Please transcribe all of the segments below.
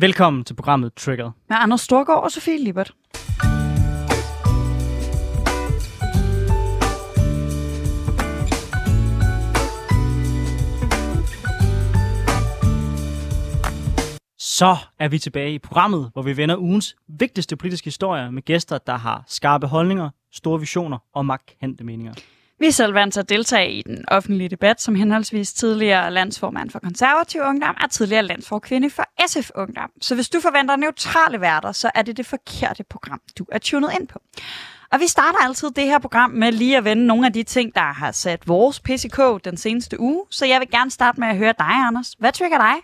Velkommen til programmet Triggered. Med Anders Storgård og Sofie Libert. Så er vi tilbage i programmet, hvor vi vender ugens vigtigste politiske historier med gæster, der har skarpe holdninger, store visioner og markante meninger. Vi er selv vant til at deltage i den offentlige debat, som henholdsvis tidligere landsformand for konservativ ungdom og tidligere landsforkvinde for SF Ungdom. Så hvis du forventer neutrale værter, så er det det forkerte program, du er tunet ind på. Og vi starter altid det her program med lige at vende nogle af de ting, der har sat vores PCK den seneste uge. Så jeg vil gerne starte med at høre dig, Anders. Hvad trigger dig?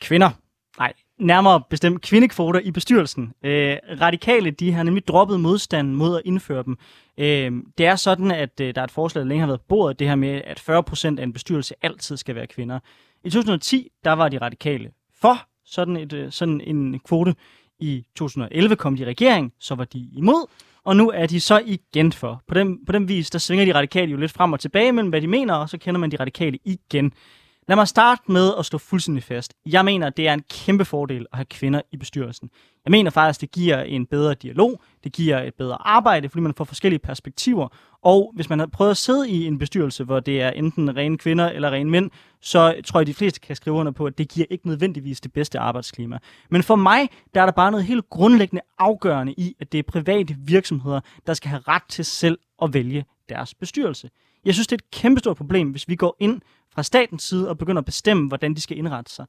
Kvinder. Nej, nærmere bestemt kvindekvoter i bestyrelsen. Øh, radikale, de har nemlig droppet modstanden mod at indføre dem. Øh, det er sådan, at øh, der er et forslag, der længe har været på bordet, det her med, at 40% af en bestyrelse altid skal være kvinder. I 2010, der var de radikale for sådan, et, øh, sådan en kvote. I 2011 kom de i regering, så var de imod, og nu er de så igen for. På den, på den vis, der svinger de radikale jo lidt frem og tilbage mellem, hvad de mener, og så kender man de radikale igen. Lad mig starte med at stå fuldstændig fast. Jeg mener, det er en kæmpe fordel at have kvinder i bestyrelsen. Jeg mener faktisk, det giver en bedre dialog, det giver et bedre arbejde, fordi man får forskellige perspektiver. Og hvis man har prøvet at sidde i en bestyrelse, hvor det er enten rene kvinder eller rene mænd, så tror jeg, de fleste kan skrive under på, at det giver ikke nødvendigvis det bedste arbejdsklima. Men for mig, der er der bare noget helt grundlæggende afgørende i, at det er private virksomheder, der skal have ret til selv at vælge deres bestyrelse. Jeg synes, det er et kæmpestort problem, hvis vi går ind fra statens side og begynder at bestemme, hvordan de skal indrette sig.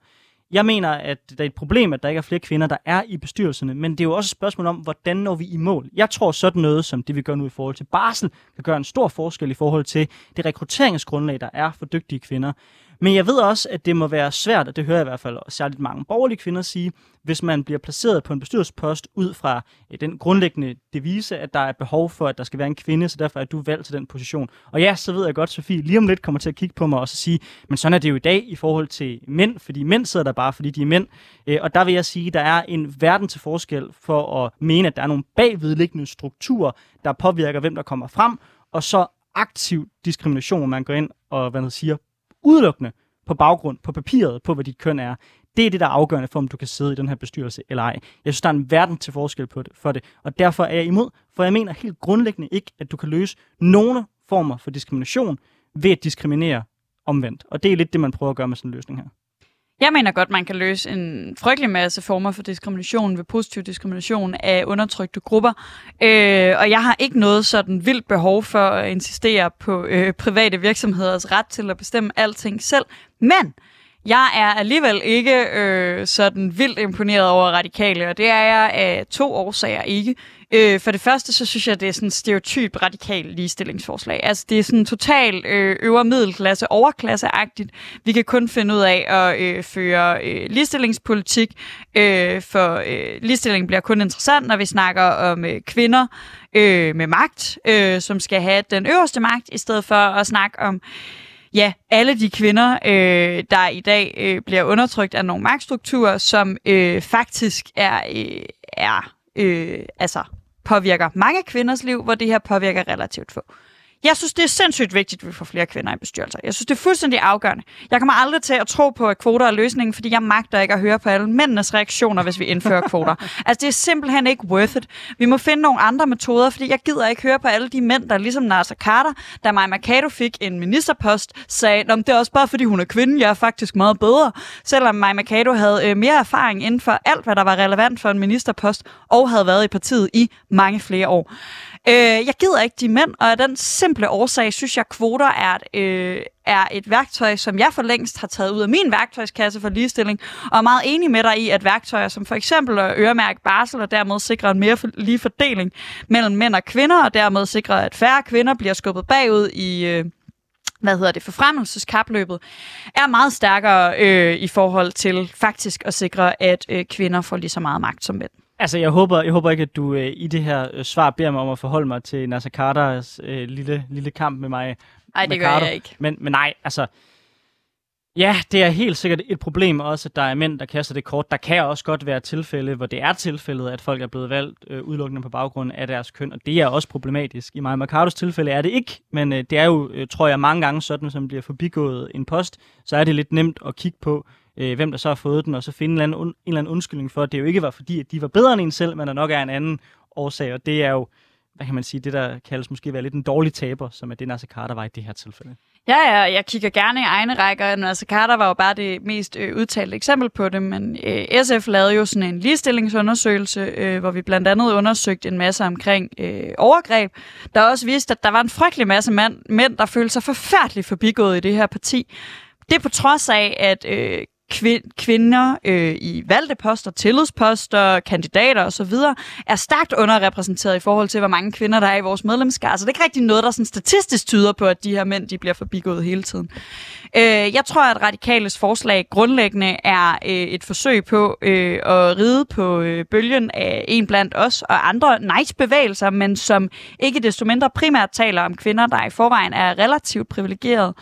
Jeg mener, at det er et problem, at der ikke er flere kvinder, der er i bestyrelserne, men det er jo også et spørgsmål om, hvordan når vi i mål. Jeg tror sådan noget, som det vi gør nu i forhold til barsel, kan gøre en stor forskel i forhold til det rekrutteringsgrundlag, der er for dygtige kvinder. Men jeg ved også, at det må være svært, og det hører jeg i hvert fald særligt mange borgerlige kvinder sige, hvis man bliver placeret på en bestyrelsespost ud fra øh, den grundlæggende devise, at der er behov for, at der skal være en kvinde, så derfor er du valgt til den position. Og ja, så ved jeg godt, Sofie lige om lidt kommer til at kigge på mig og så sige, men sådan er det jo i dag i forhold til mænd, fordi mænd sidder der bare, fordi de er mænd. Øh, og der vil jeg sige, at der er en verden til forskel for at mene, at der er nogle bagvedliggende strukturer, der påvirker, hvem der kommer frem, og så aktiv diskrimination, hvor man går ind og hvad man siger, udelukkende på baggrund, på papiret, på hvad dit køn er. Det er det, der er afgørende for, om du kan sidde i den her bestyrelse eller ej. Jeg synes, der er en verden til forskel på det, for det, og derfor er jeg imod, for jeg mener helt grundlæggende ikke, at du kan løse nogle former for diskrimination ved at diskriminere omvendt. Og det er lidt det, man prøver at gøre med sådan en løsning her. Jeg mener godt, man kan løse en frygtelig masse former for diskrimination ved positiv diskrimination af undertrykte grupper. Øh, og jeg har ikke noget sådan vildt behov for at insistere på øh, private virksomheders ret til at bestemme alting selv. Men jeg er alligevel ikke øh, sådan vildt imponeret over radikale, og det er jeg af to årsager ikke. Øh, for det første, så synes jeg, det er sådan en stereotyp radikal ligestillingsforslag. Altså, det er sådan total øh, øvre middelklasse, overklasseagtigt. Vi kan kun finde ud af at øh, føre øh, ligestillingspolitik, øh, for øh, ligestilling bliver kun interessant, når vi snakker om øh, kvinder øh, med magt, øh, som skal have den øverste magt, i stedet for at snakke om ja, alle de kvinder, øh, der i dag øh, bliver undertrykt af nogle magtstrukturer, som øh, faktisk er, øh, er øh, altså påvirker mange kvinders liv, hvor det her påvirker relativt få. Jeg synes, det er sindssygt vigtigt, at vi får flere kvinder i bestyrelser. Jeg synes, det er fuldstændig afgørende. Jeg kommer aldrig til at tro på, at kvoter er løsningen, fordi jeg magter ikke at høre på alle mændenes reaktioner, hvis vi indfører kvoter. altså, det er simpelthen ikke worth it. Vi må finde nogle andre metoder, fordi jeg gider ikke høre på alle de mænd, der ligesom Nasser Carter, da Maja Mercado fik en ministerpost, sagde, at det er også bare, fordi hun er kvinde, jeg er faktisk meget bedre. Selvom Maja Mercado havde øh, mere erfaring inden for alt, hvad der var relevant for en ministerpost, og havde været i partiet i mange flere år. Øh, jeg gider ikke de mænd, og af den simple årsag synes jeg, at kvoter er et, øh, er et værktøj, som jeg for længst har taget ud af min værktøjskasse for ligestilling, og er meget enig med dig i, at værktøjer som for eksempel at øremærke barsel, og dermed sikre en mere lige fordeling mellem mænd og kvinder, og dermed sikre, at færre kvinder bliver skubbet bagud i... Øh, hvad hedder det, forfremmelseskapløbet, er meget stærkere øh, i forhold til faktisk at sikre, at øh, kvinder får lige så meget magt som mænd. Altså, jeg håber, jeg håber ikke, at du øh, i det her øh, svar beder mig om at forholde mig til Nasser Carters øh, lille, lille kamp med mig. Nej, det gør Carter. jeg ikke. Men, men nej, altså... Ja, det er helt sikkert et problem også, at der er mænd, der kaster det kort. Der kan også godt være tilfælde, hvor det er tilfældet, at folk er blevet valgt øh, udelukkende på baggrund af deres køn, og det er også problematisk. I Maja Mercados tilfælde er det ikke, men øh, det er jo, øh, tror jeg, mange gange sådan, som bliver forbigået en post, så er det lidt nemt at kigge på, øh, hvem der så har fået den, og så finde en eller, anden, en eller anden undskyldning for, at det jo ikke var fordi, at de var bedre end en selv, men der nok er en anden årsag, og det er jo, hvad kan man sige, det der kaldes måske være lidt en dårlig taber, som er det Nasser Carter var i det her tilfælde. Ja, ja, jeg kigger gerne i egne rækker. Nasser Carter var jo bare det mest øh, udtalte eksempel på det, men øh, SF lavede jo sådan en ligestillingsundersøgelse, øh, hvor vi blandt andet undersøgte en masse omkring øh, overgreb, der også viste, at der var en frygtelig masse mand, mænd, der følte sig forfærdeligt forbigået i det her parti. Det på trods af, at øh, kvinder øh, i valgte poster, tillidsposter, kandidater osv., er stærkt underrepræsenteret i forhold til, hvor mange kvinder der er i vores medlemskar. Så det er ikke rigtig noget, der sådan statistisk tyder på, at de her mænd de bliver forbigået hele tiden. Øh, jeg tror, at Radikales forslag grundlæggende er øh, et forsøg på øh, at ride på øh, bølgen af en blandt os og andre nice-bevægelser, men som ikke desto mindre primært taler om kvinder, der i forvejen er relativt privilegeret,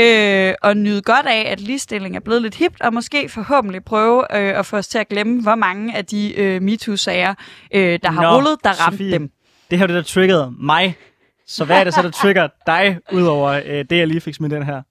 øh, og nyde godt af, at ligestilling er blevet lidt hipt, og måske forhåbentlig prøve øh, at få os til at glemme, hvor mange af de øh, MeToo-sager, øh, der har Nå, rullet, der ramte Sofie, dem. Det her det, der triggerede mig. Så hvad er det så, der trigger dig, udover øh, det, jeg lige fik smidt den her?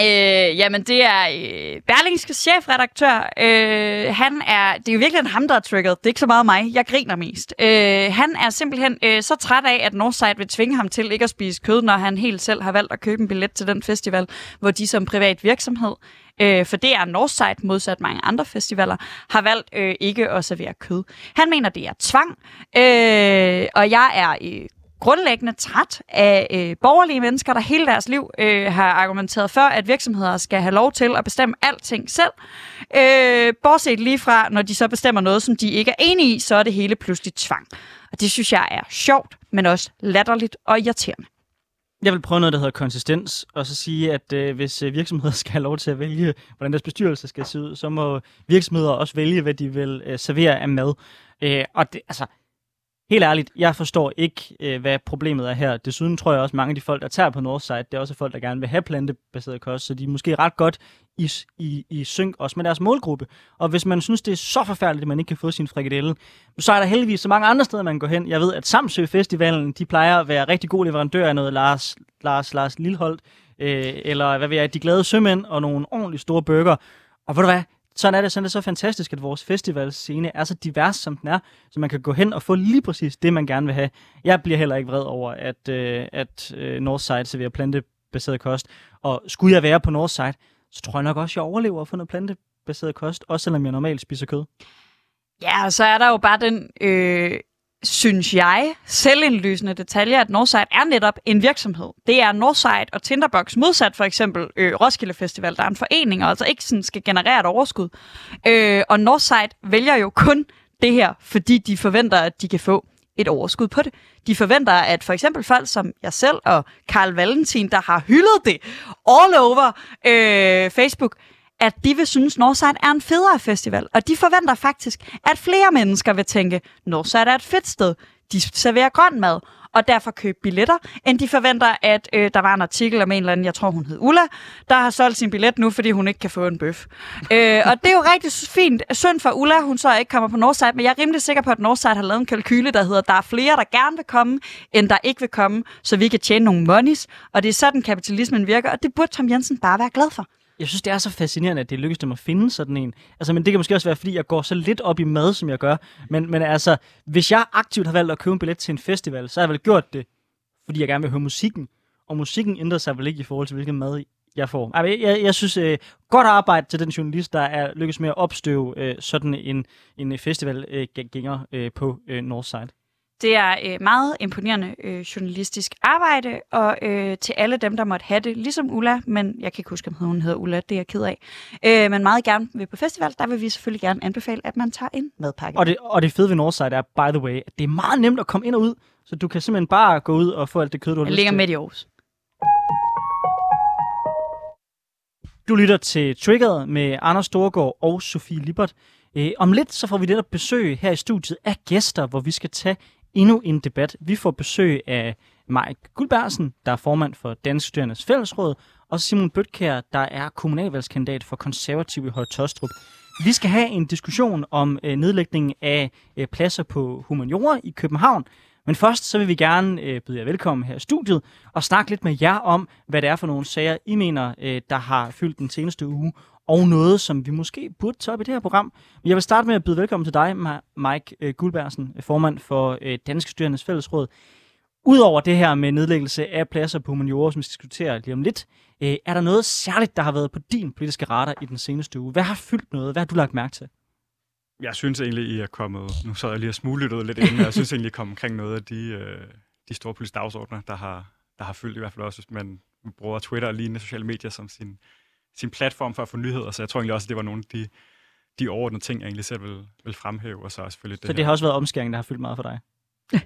Øh, jamen, det er øh, Berlingske chefredaktør. Øh, han er, det er jo virkelig ham, der er trigget. Det er ikke så meget mig. Jeg griner mest. Øh, han er simpelthen øh, så træt af, at Northside vil tvinge ham til ikke at spise kød, når han helt selv har valgt at købe en billet til den festival, hvor de som privat virksomhed øh, for det er Northside, modsat mange andre festivaler, har valgt øh, ikke at servere kød. Han mener, det er tvang, øh, og jeg er øh, grundlæggende træt af øh, borgerlige mennesker, der hele deres liv øh, har argumenteret for, at virksomheder skal have lov til at bestemme alting selv. Øh, bortset lige fra, når de så bestemmer noget, som de ikke er enige i, så er det hele pludselig tvang. Og det synes jeg er sjovt, men også latterligt og irriterende. Jeg vil prøve noget, der hedder konsistens, og så sige, at øh, hvis øh, virksomheder skal have lov til at vælge, hvordan deres bestyrelse skal se ud, så må virksomheder også vælge, hvad de vil øh, servere af mad. Øh, og det, altså, helt ærligt, jeg forstår ikke, øh, hvad problemet er her. Desuden tror jeg også, at mange af de folk, der tager på Northside, det er også folk, der gerne vil have plantebaseret kost, så de er måske ret godt i, i, i synk også med deres målgruppe. Og hvis man synes, det er så forfærdeligt, at man ikke kan få sin frikadelle, så er der heldigvis så mange andre steder, man går hen. Jeg ved, at Samsø Festivalen, de plejer at være rigtig god leverandør af noget Lars, Lars, Lars Lilholdt, øh, eller hvad ved jeg, de glade sømænd og nogle ordentligt store burger. Og ved du hvad, sådan er det, sådan er det så fantastisk, at vores festivalscene er så divers, som den er, så man kan gå hen og få lige præcis det, man gerne vil have. Jeg bliver heller ikke vred over, at, øh, at øh, Northside serverer plantebaseret kost, og skulle jeg være på Northside, så tror jeg nok også, at jeg overlever at få noget plantebaseret kost, også selvom jeg normalt spiser kød. Ja, og så er der jo bare den øh, synes jeg, selvindlysende detalje, at Northside er netop en virksomhed. Det er Northside og Tinderbox modsat for eksempel øh, Roskilde Festival, der er en forening, og altså ikke sådan skal generere et overskud. Øh, og Northside vælger jo kun det her, fordi de forventer, at de kan få et overskud på det. De forventer, at for eksempel folk som jeg selv og Karl Valentin, der har hyldet det all over øh, Facebook, at de vil synes, Northside er en federe festival. Og de forventer faktisk, at flere mennesker vil tænke, Northside er et fedt sted. De serverer grøn mad, og derfor købe billetter, end de forventer, at øh, der var en artikel om en eller anden, jeg tror hun hed Ulla, der har solgt sin billet nu, fordi hun ikke kan få en bøf. øh, og det er jo rigtig fint. Synd for Ulla, hun så ikke kommer på Northside, men jeg er rimelig sikker på, at Northside har lavet en kalkyle, der hedder, der er flere, der gerne vil komme, end der ikke vil komme, så vi kan tjene nogle monies. Og det er sådan, kapitalismen virker, og det burde Tom Jensen bare være glad for jeg synes, det er så fascinerende, at det lykkedes dem at finde sådan en. Altså, men det kan måske også være, fordi jeg går så lidt op i mad, som jeg gør. Men, men altså, hvis jeg aktivt har valgt at købe en billet til en festival, så har jeg vel gjort det, fordi jeg gerne vil høre musikken. Og musikken ændrer sig vel ikke i forhold til, hvilken mad jeg får. Altså, jeg, jeg, jeg synes, øh, godt arbejde til den journalist, der er lykkes med at opstøve øh, sådan en, en festivalgænger øh, øh, på øh, Northside. Det er øh, meget imponerende øh, journalistisk arbejde, og øh, til alle dem, der måtte have det, ligesom Ulla, men jeg kan ikke huske, om hun hedder Ulla, det er jeg ked af, øh, men meget gerne vil på festival, der vil vi selvfølgelig gerne anbefale, at man tager en madpakke. Og det, og det fede ved Northside er, by the way, at det er meget nemt at komme ind og ud, så du kan simpelthen bare gå ud og få alt det kød, du har lyst til. ligger midt i Aarhus. Du lytter til Triggered med Anders Storgård og Sofie Libert. Øh, om lidt så får vi netop besøg her i studiet af gæster, hvor vi skal tage endnu en debat. Vi får besøg af Mike Guldbergsen, der er formand for Dansk Studerendes Fællesråd, og Simon Bøtkær, der er kommunalvalgskandidat for konservativ i Høje Tostrup. Vi skal have en diskussion om øh, nedlægningen af øh, pladser på humaniora i København, men først så vil vi gerne øh, byde jer velkommen her i studiet og snakke lidt med jer om, hvad det er for nogle sager, I mener, øh, der har fyldt den seneste uge, og noget, som vi måske burde tage op i det her program. Men jeg vil starte med at byde velkommen til dig, Mike øh, Guldbergsen, formand for øh, Danske Styrendes Fællesråd. Udover det her med nedlæggelse af pladser på humaniora, som vi skal diskutere lige om lidt, øh, er der noget særligt, der har været på din politiske radar i den seneste uge? Hvad har fyldt noget? Hvad har du lagt mærke til? Jeg synes egentlig, I er kommet... Nu så jeg lige og smuglyttet lidt inden, jeg synes egentlig, I er kommet omkring noget af de, øh, de store politiske dagsordner, der har, der har fyldt i hvert fald også, hvis man bruger Twitter og lignende sociale medier som sin, sin platform for at få nyheder. Så jeg tror egentlig også, at det var nogle af de, de overordnede ting, jeg egentlig selv vil, vil fremhæve. Og så, selvfølgelig det så det her. har også været omskæring, der har fyldt meget for dig?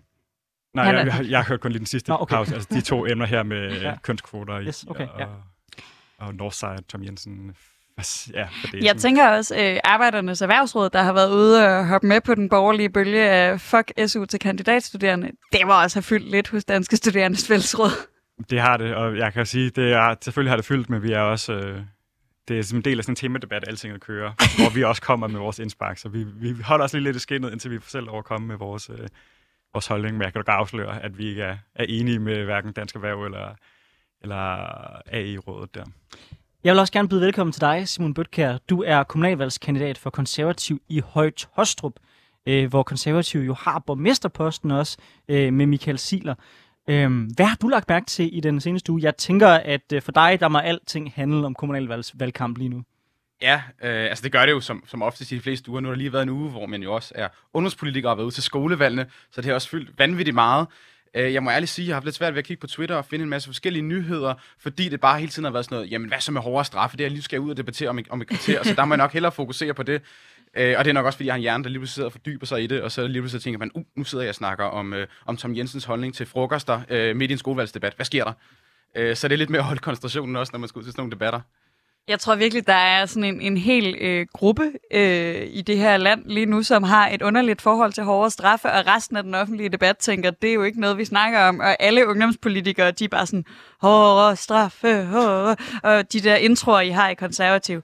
Nej, jeg, jeg, jeg har hørt kun lige den sidste Nå, okay. pause. Altså de to emner her med ja. kønskvoter yes, okay, og, ja. og Northside, Tom Jensen, Ja, for det jeg tænker også, øh, Arbejdernes Erhvervsråd, der har været ude og hoppe med på den borgerlige bølge af fuck SU til kandidatstuderende, det var også have fyldt lidt hos Danske Studerendes Fællesråd. Det har det, og jeg kan sige, det er, selvfølgelig har det fyldt, men vi er også... Øh, det er som en del af sådan en temadebat, alting kører, hvor vi også kommer med vores indspark. Så vi, vi holder os lige lidt i skinnet, indtil vi selv overkommer med vores, øh, vores holdning. Men jeg kan da afsløre, at vi ikke er, er enige med hverken Dansk Erhverv eller, eller AI-rådet der. Jeg vil også gerne byde velkommen til dig, Simon Bøtkær. Du er kommunalvalgskandidat for konservativ i Højt Hostrup, øh, hvor konservativ jo har borgmesterposten også øh, med Michael Siler. Øh, hvad har du lagt mærke til i den seneste uge? Jeg tænker, at øh, for dig, der må alting handle om kommunalvalgsvalgkamp lige nu. Ja, øh, altså det gør det jo som, som oftest i de fleste uger. Nu har der lige været en uge, hvor man jo også er ungdomspolitiker og har været ude til skolevalgene, så det har også fyldt vanvittigt meget. Øh, jeg må ærligt sige, at jeg har haft lidt svært ved at kigge på Twitter og finde en masse forskellige nyheder, fordi det bare hele tiden har været sådan noget, jamen hvad så med hårdere straffe? Det er jeg lige skal ud og debattere om, om et kvarter, så der må jeg nok hellere fokusere på det. Øh, og det er nok også, fordi jeg har en hjerne, der lige pludselig sidder og fordyber sig i det, og så lige pludselig tænker man, uh, nu sidder jeg og snakker om, øh, om Tom Jensens holdning til frokoster øh, midt i en skolevalgsdebat. Hvad sker der? Øh, så det er lidt mere at holde koncentrationen også, når man skal ud til sådan nogle debatter. Jeg tror virkelig, der er sådan en, en hel øh, gruppe øh, i det her land lige nu, som har et underligt forhold til hårdere straffe, og resten af den offentlige debat tænker, det er jo ikke noget, vi snakker om. Og alle ungdomspolitikere, de er bare sådan, hårdere straffe, hårdere, og de der introer, I har i konservativ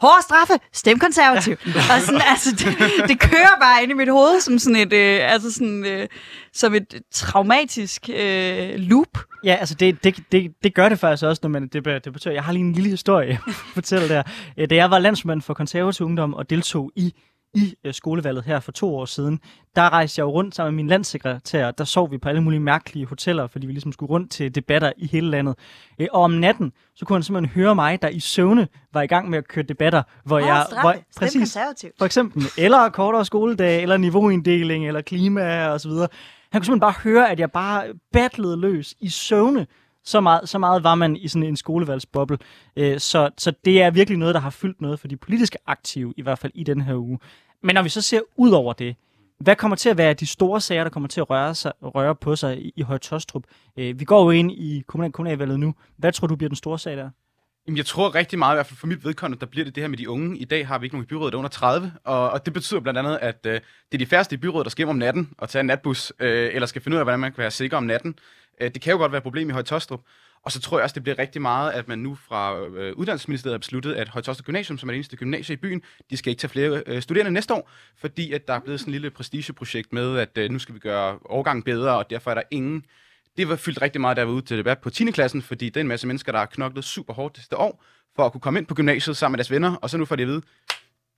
hårde straffe, stem konservativ. Og sådan, altså, det, det kører bare ind i mit hoved som sådan et, øh, altså sådan, øh, som et traumatisk øh, loop. Ja, altså det, det, det, det gør det faktisk også, når man debatterer. Jeg har lige en lille historie at fortælle der. Da jeg var landsmand for konservativ ungdom og deltog i i øh, skolevalget her for to år siden, der rejste jeg jo rundt sammen med min landssekretær. Der sov vi på alle mulige mærkelige hoteller, fordi vi ligesom skulle rundt til debatter i hele landet. Øh, og om natten, så kunne han simpelthen høre mig, der i søvne var i gang med at køre debatter, hvor oh, jeg... Hvor, præcis, for eksempel, eller kortere skoledag, eller niveauinddeling, eller klima og så videre. Han kunne simpelthen bare høre, at jeg bare battlede løs i søvne så meget, så meget var man i sådan en skolevalgsboble. Øh, så, så det er virkelig noget, der har fyldt noget for de politiske aktive, i hvert fald i den her uge. Men når vi så ser ud over det, hvad kommer til at være de store sager, der kommer til at røre, sig, røre på sig i, i Højtostrup? Øh, vi går jo ind i kommunal, kommunalvalget nu. Hvad tror du bliver den store sag der? Jamen, jeg tror rigtig meget, i hvert fald for mit vedkommende, der bliver det det her med de unge. I dag har vi ikke nogen i byrådet, der under 30, og, og det betyder blandt andet, at øh, det er de færreste i byrådet, der skal hjem om natten og tage en natbus, øh, eller skal finde ud af, hvordan man kan være sikker om natten. Øh, det kan jo godt være et problem i Højtostrup. Og så tror jeg også, det bliver rigtig meget, at man nu fra øh, Uddannelsesministeriet har besluttet, at Højtostrup Gymnasium, som er det eneste gymnasie i byen, de skal ikke tage flere øh, studerende næste år, fordi at der er blevet sådan et lille prestigeprojekt med, at øh, nu skal vi gøre overgangen bedre, og derfor er der ingen det var fyldt rigtig meget, der var ude til debat på 10. klassen, fordi det er en masse mennesker, der har knoklet super hårdt det sidste år, for at kunne komme ind på gymnasiet sammen med deres venner, og så nu får de at vide,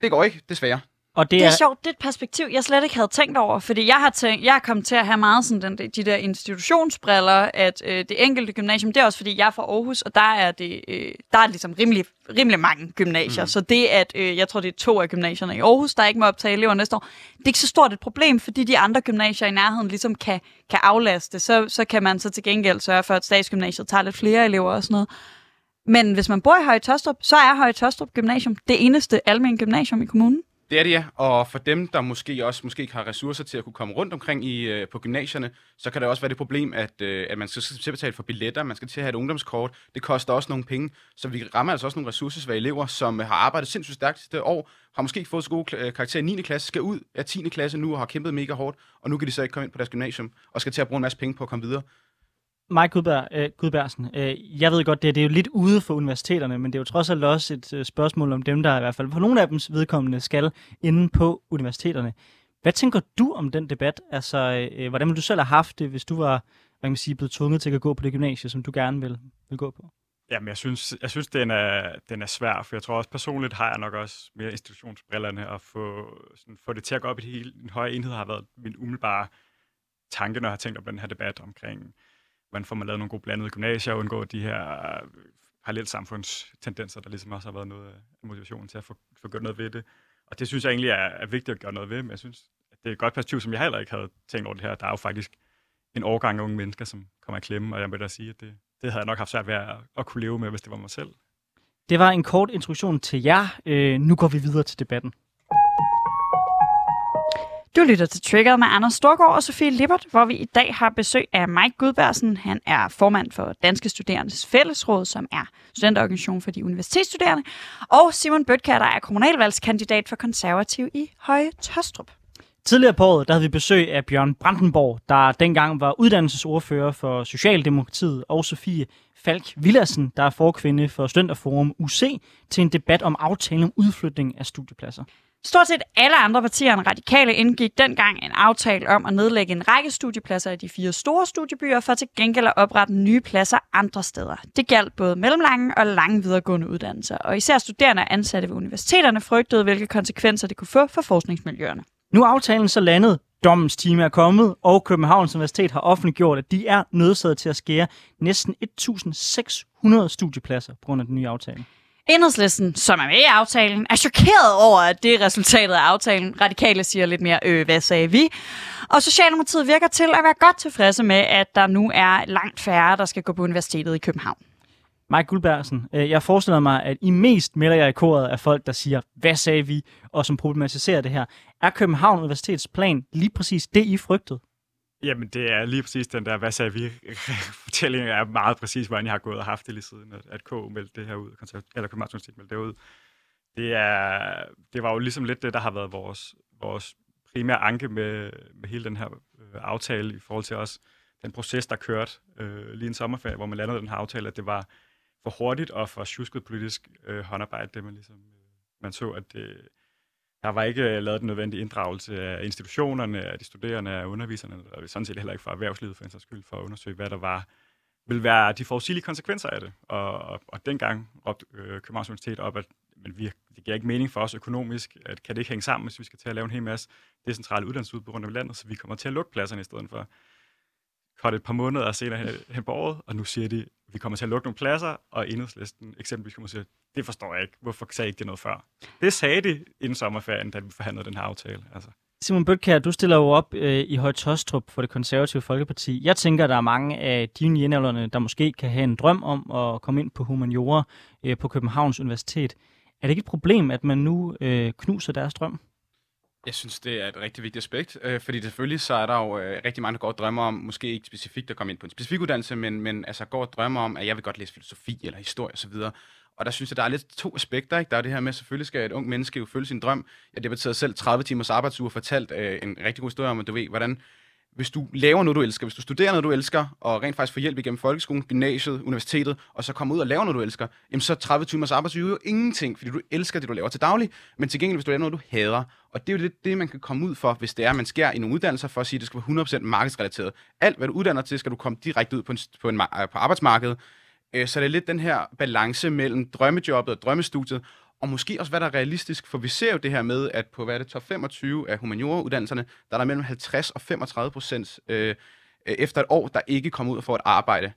det går ikke, desværre. Og det, det er, er sjovt, det er et perspektiv, jeg slet ikke havde tænkt over, fordi jeg har, tænkt, jeg har kommet til at have meget sådan den, de der institutionsbriller, at øh, det enkelte gymnasium, det er også fordi, jeg er fra Aarhus, og der er det øh, der er ligesom rimelig, rimelig mange gymnasier. Mm. Så det, at øh, jeg tror, det er to af gymnasierne i Aarhus, der ikke må optage elever næste år, det er ikke så stort et problem, fordi de andre gymnasier i nærheden ligesom kan, kan aflaste. Så, så kan man så til gengæld sørge for, at statsgymnasiet tager lidt flere elever og sådan noget. Men hvis man bor i Høje Tostrup, så er Høje Tostrup Gymnasium det eneste almindelige gymnasium i kommunen. Det er det, ja. Og for dem, der måske også måske ikke har ressourcer til at kunne komme rundt omkring i, øh, på gymnasierne, så kan det også være det problem, at, øh, at man skal til betale for billetter, man skal til at have et ungdomskort. Det koster også nogle penge. Så vi rammer altså også nogle ressourcesvage elever, som har arbejdet sindssygt stærkt det år, har måske ikke fået så gode øh, karakterer i 9. klasse, skal ud af 10. klasse nu og har kæmpet mega hårdt, og nu kan de så ikke komme ind på deres gymnasium og skal til at bruge en masse penge på at komme videre. Mike Gudberg, øh, Gudbergsen, øh, jeg ved godt, det, det er jo lidt ude for universiteterne, men det er jo trods alt også et øh, spørgsmål om dem, der i hvert fald på nogle af dems vedkommende skal inde på universiteterne. Hvad tænker du om den debat? Altså, øh, øh, hvordan ville du selv have haft det, hvis du var hvad kan man sige, blevet tvunget til at gå på det gymnasie, som du gerne vil, vil gå på? Jamen, jeg synes, jeg synes den, er, den er svær, for jeg tror også personligt har jeg nok også mere institutionsbrillerne at få, sådan, få det til at gå op i hele, en høj enhed har været min umiddelbare tanke, når jeg har tænkt om den her debat omkring, hvordan får man lavet nogle gode blandede gymnasier og undgå de her øh, parallelt samfundstendenser, der ligesom også har været noget af motivationen til at få, få gjort noget ved det. Og det synes jeg egentlig er, er vigtigt at gøre noget ved, men jeg synes, at det er et godt perspektiv, som jeg heller ikke havde tænkt over det her. Der er jo faktisk en årgang af unge mennesker, som kommer i klemme, og jeg vil da sige, at det, det havde jeg nok haft svært ved at, at kunne leve med, hvis det var mig selv. Det var en kort introduktion til jer. Øh, nu går vi videre til debatten. Du lytter til Trigger med Anders Storgård og Sofie Lippert, hvor vi i dag har besøg af Mike Gudbærsen. Han er formand for Danske Studerendes Fællesråd, som er studenterorganisation for de universitetsstuderende. Og Simon Bøtkær, der er kommunalvalgskandidat for konservativ i Høje Tostrup. Tidligere på året der havde vi besøg af Bjørn Brandenborg, der dengang var uddannelsesordfører for Socialdemokratiet, og Sofie Falk Villersen, der er forkvinde for Studenterforum UC, til en debat om aftalen om udflytning af studiepladser. Stort set alle andre partier end radikale indgik dengang en aftale om at nedlægge en række studiepladser i de fire store studiebyer for til gengæld at oprette nye pladser andre steder. Det galt både mellemlange og lange videregående uddannelser, og især studerende og ansatte ved universiteterne frygtede, hvilke konsekvenser det kunne få for forskningsmiljøerne. Nu er aftalen så landet, dommens time er kommet, og Københavns Universitet har offentliggjort, at de er nødsaget til at skære næsten 1.600 studiepladser på grund af den nye aftale. Enhedslisten, som er med i aftalen, er chokeret over, at det er resultatet af aftalen. Radikale siger lidt mere, øh, hvad sagde vi? Og Socialdemokratiet virker til at være godt tilfredse med, at der nu er langt færre, der skal gå på universitetet i København. Mike Guldbergsen, øh, jeg forestiller mig, at I mest melder jer i koret af folk, der siger, hvad sagde vi, og som problematiserer det her. Er København Universitets plan lige præcis det, I frygtede? Jamen, det er lige præcis den der, hvad sagde vi? Fortællingen er meget præcis, hvordan jeg har gået og haft det lige siden, at K meldte det her ud, eller Københavns Universitet meldte det ud. Det, er, det var jo ligesom lidt det, der har været vores, vores primære anke med, med hele den her øh, aftale i forhold til os. Den proces, der kørte øh, lige en sommerferie, hvor man landede den her aftale, at det var for hurtigt og for tjusket politisk øh, håndarbejde, det man ligesom, øh, man så, at det, der var ikke øh, lavet den nødvendige inddragelse af institutionerne, af de studerende, af underviserne, og sådan set heller ikke fra erhvervslivet for en sags skyld, for at undersøge, hvad der var, vil være de forudsigelige konsekvenser af det. Og, og, og dengang råbte øh, Københavns Universitet op, at men vi, det giver ikke mening for os økonomisk, at kan det ikke hænge sammen, hvis vi skal til at lave en hel masse decentrale uddannelsesudbud rundt om landet, så vi kommer til at lukke pladserne i stedet for. Kort et par måneder senere hen, hen på året, og nu siger de, at vi kommer til at lukke nogle pladser, og enhedslisten eksempelvis kommer til at det forstår jeg ikke. Hvorfor sagde I ikke det noget før? Det sagde de inden sommerferien, da vi forhandlede den her aftale. Altså. Simon Bøtkær, du stiller jo op øh, i Høje Tostrup for det konservative Folkeparti. Jeg tænker, der er mange af dine jævnaldrende, der måske kan have en drøm om at komme ind på humaniora øh, på Københavns Universitet. Er det ikke et problem, at man nu øh, knuser deres drøm? Jeg synes, det er et rigtig vigtigt aspekt, øh, fordi selvfølgelig så er der jo øh, rigtig mange, der går og drømmer om, måske ikke specifikt at komme ind på en specifik uddannelse, men, men altså går og drømmer om, at jeg vil godt læse filosofi eller historie osv. Og der synes jeg, der er lidt to aspekter. Ikke? Der er det her med, at selvfølgelig skal et ung menneske jo følge sin drøm. Jeg debatterede selv 30 timers arbejdsuge og fortalt øh, en rigtig god historie om, at du ved, hvordan hvis du laver noget, du elsker, hvis du studerer noget, du elsker, og rent faktisk får hjælp igennem folkeskolen, gymnasiet, universitetet, og så kommer ud og laver noget, du elsker, jamen så 30 timers arbejdsuge jo ingenting, fordi du elsker det, du laver til daglig, men til gengæld, hvis du laver noget, du hader. Og det er jo lidt det, man kan komme ud for, hvis det er, at man skærer i nogle uddannelser for at sige, at det skal være 100% markedsrelateret. Alt, hvad du uddanner til, skal du komme direkte ud på, en, på, en, på arbejdsmarkedet, øh, så det er lidt den her balance mellem drømmejobbet og drømmestudiet, og måske også, hvad der er realistisk, for vi ser jo det her med, at på hvad er det, top 25 af humaniora-uddannelserne, der er der mellem 50 og 35 procent øh, øh, efter et år, der ikke kommer ud og får et arbejde.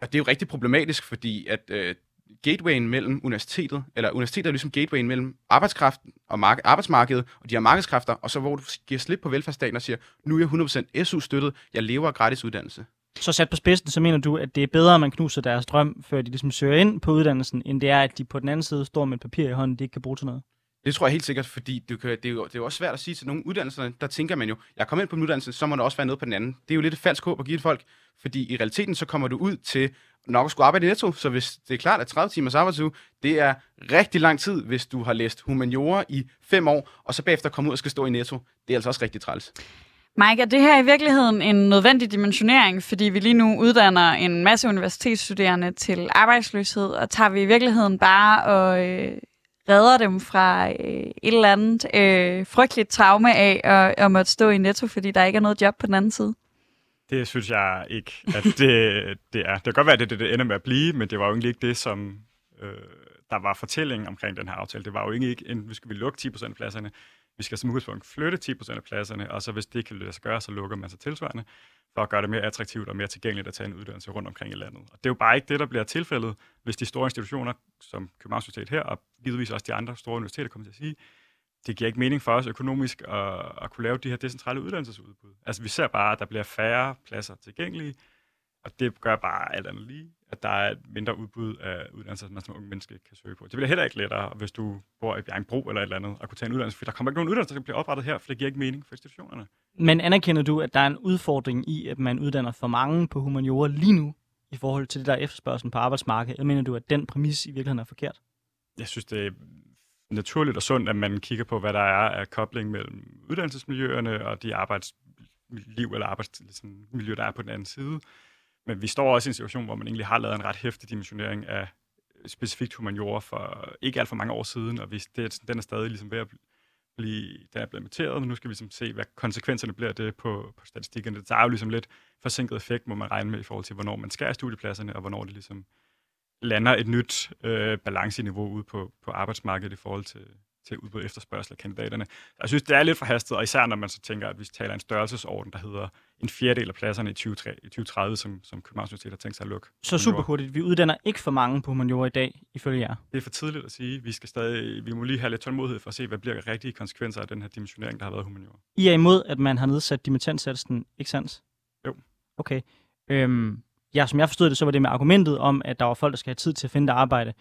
Og det er jo rigtig problematisk, fordi at øh, gatewayen mellem universitetet, eller universitetet er ligesom gatewayen mellem arbejdskraften og mark- arbejdsmarkedet, og de her markedskræfter, og så hvor du giver slip på velfærdsstaten og siger, nu er jeg 100% SU-støttet, jeg lever af gratis uddannelse. Så sat på spidsen, så mener du, at det er bedre, at man knuser deres drøm, før de ligesom søger ind på uddannelsen, end det er, at de på den anden side står med et papir i hånden, de ikke kan bruge til noget? Det tror jeg helt sikkert, fordi det, kan, det, er jo, det er jo også svært at sige til nogle uddannelser, der tænker man jo, jeg kommer ind på en uddannelse, så må der også være noget på den anden. Det er jo lidt et falsk håb at give et folk, fordi i realiteten så kommer du ud til nok at skulle arbejde i netto, så hvis det er klart, at 30 timers arbejdsuge, det er rigtig lang tid, hvis du har læst humaniora i fem år, og så bagefter komme ud og skal stå i netto. Det er altså også rigtig træls. Mike, er det her i virkeligheden en nødvendig dimensionering, fordi vi lige nu uddanner en masse universitetsstuderende til arbejdsløshed, og tager vi i virkeligheden bare og øh, redder dem fra øh, et eller andet øh, frygteligt traume af at, at måtte stå i netto, fordi der ikke er noget job på den anden side? Det synes jeg ikke, at det, det er. Det kan godt være, at det, det, det ender med at blive, men det var jo egentlig ikke det, som øh, der var fortællingen omkring den her aftale. Det var jo ikke, en, vi skulle lukke 10% af pladserne. Vi skal som udgangspunkt flytte 10% af pladserne, og så hvis det kan lade sig gøre, så lukker man sig tilsvarende, for at gøre det mere attraktivt og mere tilgængeligt at tage en uddannelse rundt omkring i landet. Og det er jo bare ikke det, der bliver tilfældet, hvis de store institutioner, som Københavns Universitet her, og givetvis også de andre store universiteter, kommer til at sige, det giver ikke mening for os økonomisk at, at kunne lave de her decentrale uddannelsesudbud. Altså vi ser bare, at der bliver færre pladser tilgængelige, og det gør bare alt andet lige, at der er et mindre udbud af uddannelser, som unge mennesker kan søge på. Det bliver heller ikke lettere, hvis du bor i Bjergbro eller et eller andet, at kunne tage en uddannelse, for der kommer ikke nogen uddannelse, der bliver oprettet her, for det giver ikke mening for institutionerne. Men anerkender du, at der er en udfordring i, at man uddanner for mange på humaniora lige nu, i forhold til det der efterspørgsel på arbejdsmarkedet? Eller mener du, at den præmis i virkeligheden er forkert? Jeg synes, det er naturligt og sundt, at man kigger på, hvad der er af kobling mellem uddannelsesmiljøerne og de arbejdsliv eller arbejdsmiljø, der er på den anden side. Men vi står også i en situation, hvor man egentlig har lavet en ret hæftig dimensionering af øh, specifikt humaniora for ikke alt for mange år siden, og vi, det, den er stadig ligesom ved at blive, den er blevet imiteret, men nu skal vi ligesom se, hvad konsekvenserne bliver det på, på statistikkerne. Det tager jo ligesom lidt forsinket effekt, må man regne med i forhold til, hvornår man skærer studiepladserne, og hvornår det ligesom lander et nyt øh, balanceniveau ud på, på arbejdsmarkedet i forhold til, til udbud efterspørgsel af kandidaterne. Jeg synes, det er lidt forhastet, og især når man så tænker, at vi taler en størrelsesorden, der hedder en fjerdedel af pladserne i 2030, som, som Københavns Universitet har tænkt sig at lukke. Så super hurtigt. Vi uddanner ikke for mange på humaniora i dag, ifølge jer. Det er for tidligt at sige. Vi skal stadig, vi må lige have lidt tålmodighed for at se, hvad bliver rigtige konsekvenser af den her dimensionering, der har været humaniora. I er imod, at man har nedsat dimittentsatsen, ikke sandt? Jo. Okay. Øhm, ja, som jeg forstod det, så var det med argumentet om, at der var folk, der skal have tid til at finde arbejde.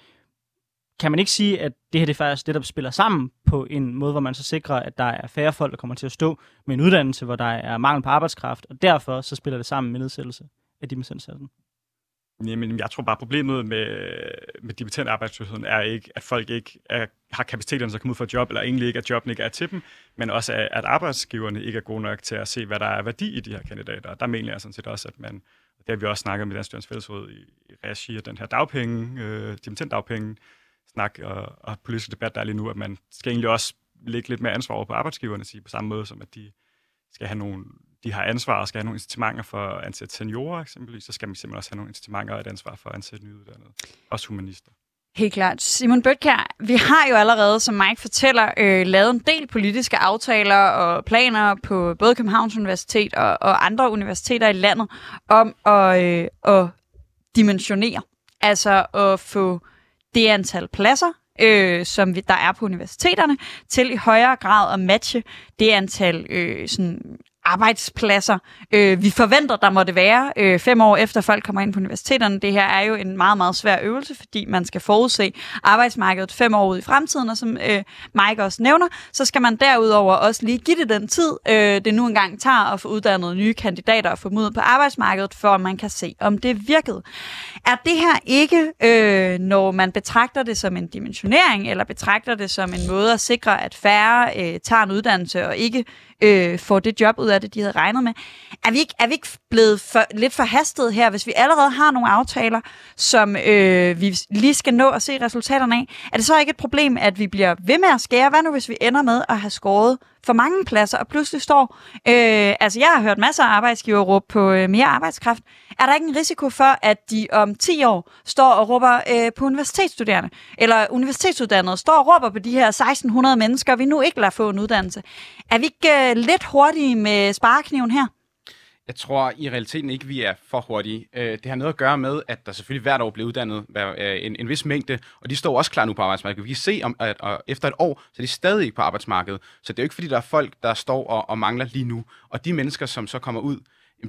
Kan man ikke sige, at det her det faktisk det, der spiller sammen på en måde, hvor man så sikrer, at der er færre folk, der kommer til at stå med en uddannelse, hvor der er mangel på arbejdskraft, og derfor så spiller det sammen med nedsættelse af dimittentsatsen? Jamen, jeg tror bare, problemet med, med dimittent arbejdsløsheden er ikke, at folk ikke er, har kapaciteten til at komme ud for et job, eller egentlig ikke, at jobben ikke er til dem, men også, at arbejdsgiverne ikke er gode nok til at se, hvad der er værdi i de her kandidater. Der mener jeg sådan set også, at man, det har vi også snakket med Dansk Fællesråd i, i regi af den her dagpenge, øh, dagpenge snak og, og politisk debat, der er lige nu, at man skal egentlig også lægge lidt mere ansvar over på arbejdsgiverne, sige, på samme måde som, at de skal have nogle, de har ansvar og skal have nogle incitamenter for at ansætte seniorer eksempelvis, så skal man simpelthen også have nogle incitamenter og et ansvar for at ansætte nyuddannede, også humanister. Helt klart. Simon Bøtkær, vi har jo allerede, som Mike fortæller, øh, lavet en del politiske aftaler og planer på både Københavns Universitet og, og andre universiteter i landet om at, øh, at dimensionere. Altså at få det antal pladser, øh, som vi, der er på universiteterne, til i højere grad at matche det antal øh, sådan arbejdspladser. Øh, vi forventer, der må det være øh, fem år efter folk kommer ind på universiteterne. Det her er jo en meget, meget svær øvelse, fordi man skal forudse arbejdsmarkedet fem år ud i fremtiden, og som øh, Mike også nævner, så skal man derudover også lige give det den tid, øh, det nu engang tager at få uddannet nye kandidater og få dem ud på arbejdsmarkedet, for at man kan se, om det virkede. Er det her ikke, øh, når man betragter det som en dimensionering, eller betragter det som en måde at sikre, at færre øh, tager en uddannelse og ikke øh, får det job ud af det, de havde regnet med. Er vi ikke, er vi ikke blevet for, lidt forhastet her, hvis vi allerede har nogle aftaler, som øh, vi lige skal nå at se resultaterne af? Er det så ikke et problem, at vi bliver ved med at skære? Hvad nu, hvis vi ender med at have skåret for mange pladser, og pludselig står... Øh, altså, jeg har hørt masser af arbejdsgiver råbe på øh, mere arbejdskraft. Er der ikke en risiko for, at de om 10 år står og råber øh, på universitetsstuderende, eller universitetsuddannede står og råber på de her 1600 mennesker, vi nu ikke lader få en uddannelse? Er vi ikke øh, lidt hurtige med sparekniven her? Jeg tror i realiteten ikke, vi er for hurtige. Øh, det har noget at gøre med, at der selvfølgelig hvert år bliver uddannet øh, en, en vis mængde, og de står også klar nu på arbejdsmarkedet. Vi kan se, om, at, at efter et år, så er de stadig på arbejdsmarkedet. Så det er jo ikke, fordi der er folk, der står og, og mangler lige nu. Og de mennesker, som så kommer ud,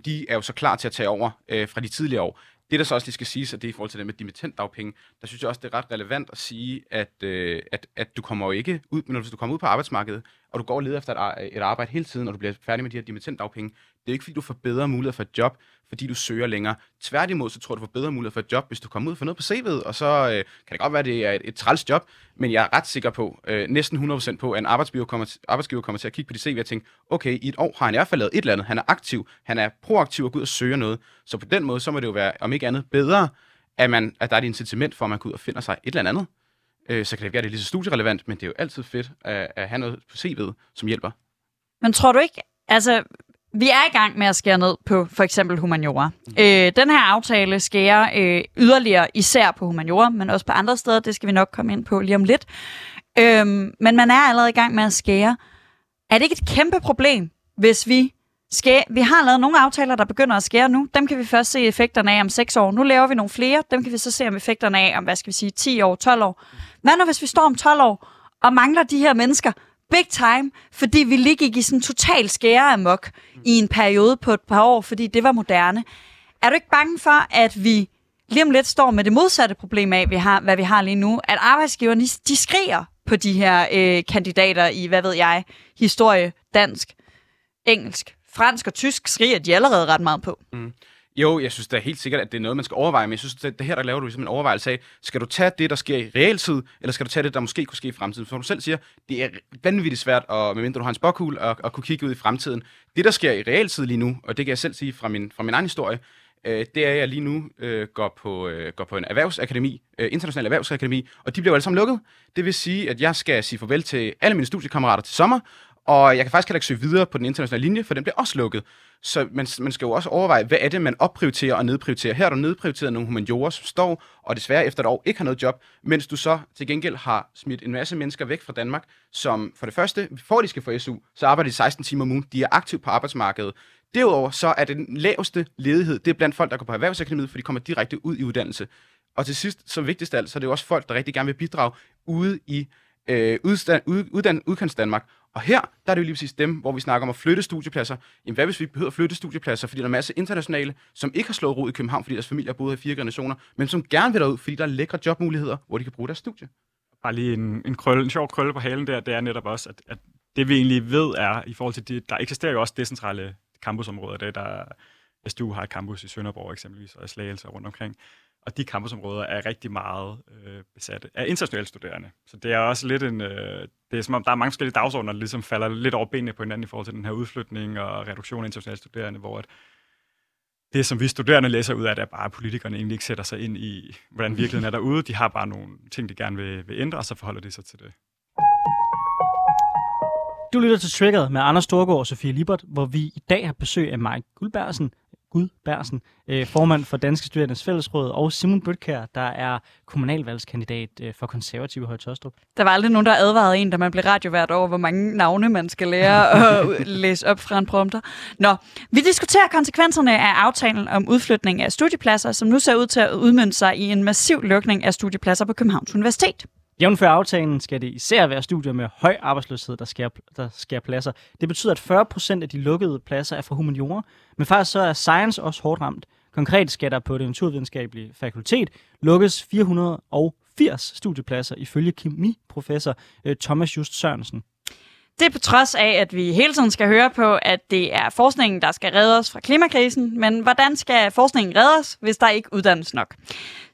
de er jo så klar til at tage over øh, fra de tidligere år. Det, der så også lige skal siges, at det er i forhold til det med dimittentdagpenge, der synes jeg også, det er ret relevant at sige, at, øh, at, at du kommer jo ikke ud, men når du kommer ud på arbejdsmarkedet, og du går og leder efter et, et arbejde hele tiden, og du bliver færdig med de her dimittentdagpenge, det er ikke, fordi du får bedre muligheder for et job, fordi du søger længere. Tværtimod, så tror du, du får bedre muligheder for et job, hvis du kommer ud og får noget på CV'et, og så øh, kan det godt være, at det er et, et træls job, men jeg er ret sikker på, øh, næsten 100% på, at en arbejdsgiver kommer, arbejdsgiver kommer til at kigge på dit CV og tænke, okay, i et år har han i hvert fald lavet et eller andet, han er aktiv, han er proaktiv og går ud og søger noget. Så på den måde, så må det jo være, om ikke andet, bedre, at, man, at der er et incitament for, at man går ud og finder sig et eller andet. øh, så kan det være, at det er lige så studierelevant, men det er jo altid fedt at, at have noget på CV'et, som hjælper. Men tror du ikke, altså vi er i gang med at skære ned på for eksempel humaniora. Øh, den her aftale skærer øh, yderligere især på humaniora, men også på andre steder. Det skal vi nok komme ind på lige om lidt. Øh, men man er allerede i gang med at skære. Er det ikke et kæmpe problem, hvis vi skære... vi har lavet nogle aftaler, der begynder at skære nu. Dem kan vi først se effekterne af om 6 år. Nu laver vi nogle flere. Dem kan vi så se om effekterne af om, hvad skal vi sige, 10 år, 12 år. Hvad nu, hvis vi står om 12 år og mangler de her mennesker big time, fordi vi lige gik i sådan total skære amok i en periode på et par år, fordi det var moderne. Er du ikke bange for, at vi lige om lidt står med det modsatte problem af, vi har, hvad vi har lige nu? At arbejdsgiverne, de skriger på de her øh, kandidater i, hvad ved jeg, historie, dansk, engelsk, fransk og tysk skriger de allerede ret meget på. Mm. Jo, jeg synes da helt sikkert, at det er noget, man skal overveje, men jeg synes, at det her, der laver du ligesom en overvejelse af, skal du tage det, der sker i realtid, eller skal du tage det, der måske kunne ske i fremtiden? For du selv siger, det er vanvittigt svært, og medmindre du har en spokhul, at, at kunne kigge ud i fremtiden. Det, der sker i realtid lige nu, og det kan jeg selv sige fra min, fra min egen historie, øh, det er, at jeg lige nu øh, går, på, øh, går på en erhvervsakademi, øh, international erhvervsakademi, og de bliver jo alle sammen lukket. Det vil sige, at jeg skal sige farvel til alle mine studiekammerater til sommer, og jeg kan faktisk heller ikke søge videre på den internationale linje, for den bliver også lukket. Så man, man skal jo også overveje, hvad er det, man opprioriterer og nedprioriterer. Her er der nedprioriteret nogle humaniorer, som står og desværre efter et år ikke har noget job, mens du så til gengæld har smidt en masse mennesker væk fra Danmark, som for det første, for de skal få SU, så arbejder de 16 timer om ugen. De er aktive på arbejdsmarkedet. Derudover så er den laveste ledighed, det er blandt folk, der går på erhvervsakademiet, for de kommer direkte ud i uddannelse. Og til sidst, som vigtigst af alt, så er det jo også folk, der rigtig gerne vil bidrage ude i øh, udstand, ud, uddan, udkants Danmark. Og her, der er det jo lige præcis dem, hvor vi snakker om at flytte studiepladser. Jamen hvad hvis vi behøver at flytte studiepladser, fordi der er en masse internationale, som ikke har slået rod i København, fordi deres familie har boet her i fire generationer, men som gerne vil derud, fordi der er lækre jobmuligheder, hvor de kan bruge deres studie. Bare lige en, en, krølle, en sjov krølle på halen der, det er netop også, at, at det vi egentlig ved er, i forhold til det, der eksisterer jo også decentrale campusområder, der, der Altså, SDU har et campus i Sønderborg eksempelvis, og i Slagelse rundt omkring. Og de campusområder er rigtig meget øh, besatte af internationale studerende. Så det er også lidt en... Øh, det er som om, der er mange forskellige dagsordner, der ligesom falder lidt over benene på hinanden i forhold til den her udflytning og reduktion af internationale studerende, hvor at det, som vi studerende læser ud af, det er bare, at politikerne egentlig ikke sætter sig ind i, hvordan virkeligheden er derude. De har bare nogle ting, de gerne vil, vil ændre, og så forholder de sig til det. Du lytter til Triggered med Anders Storgård og Sofie Libert, hvor vi i dag har besøg af Mike Guldbergsen, Gud Bersen, øh, formand for Danske Studerendes Fællesråd, og Simon Bøtkær, der er kommunalvalgskandidat øh, for konservative i Højtostrup. Der var aldrig nogen, der advarede en, da man blev radiovært over, hvor mange navne man skal lære at læse op fra en prompter. Nå, vi diskuterer konsekvenserne af aftalen om udflytning af studiepladser, som nu ser ud til at udmønte sig i en massiv lukning af studiepladser på Københavns Universitet. Jævnfør aftalen skal det især være studier med høj arbejdsløshed, der skærer, der skærer pladser. Det betyder, at 40% af de lukkede pladser er for humaniora, men faktisk så er science også hårdt ramt. Konkret skal der på det naturvidenskabelige fakultet lukkes 480 studiepladser ifølge kemiprofessor øh, Thomas Just Sørensen. Det er på trods af, at vi hele tiden skal høre på, at det er forskningen, der skal redde os fra klimakrisen. Men hvordan skal forskningen redde os, hvis der ikke uddannes nok?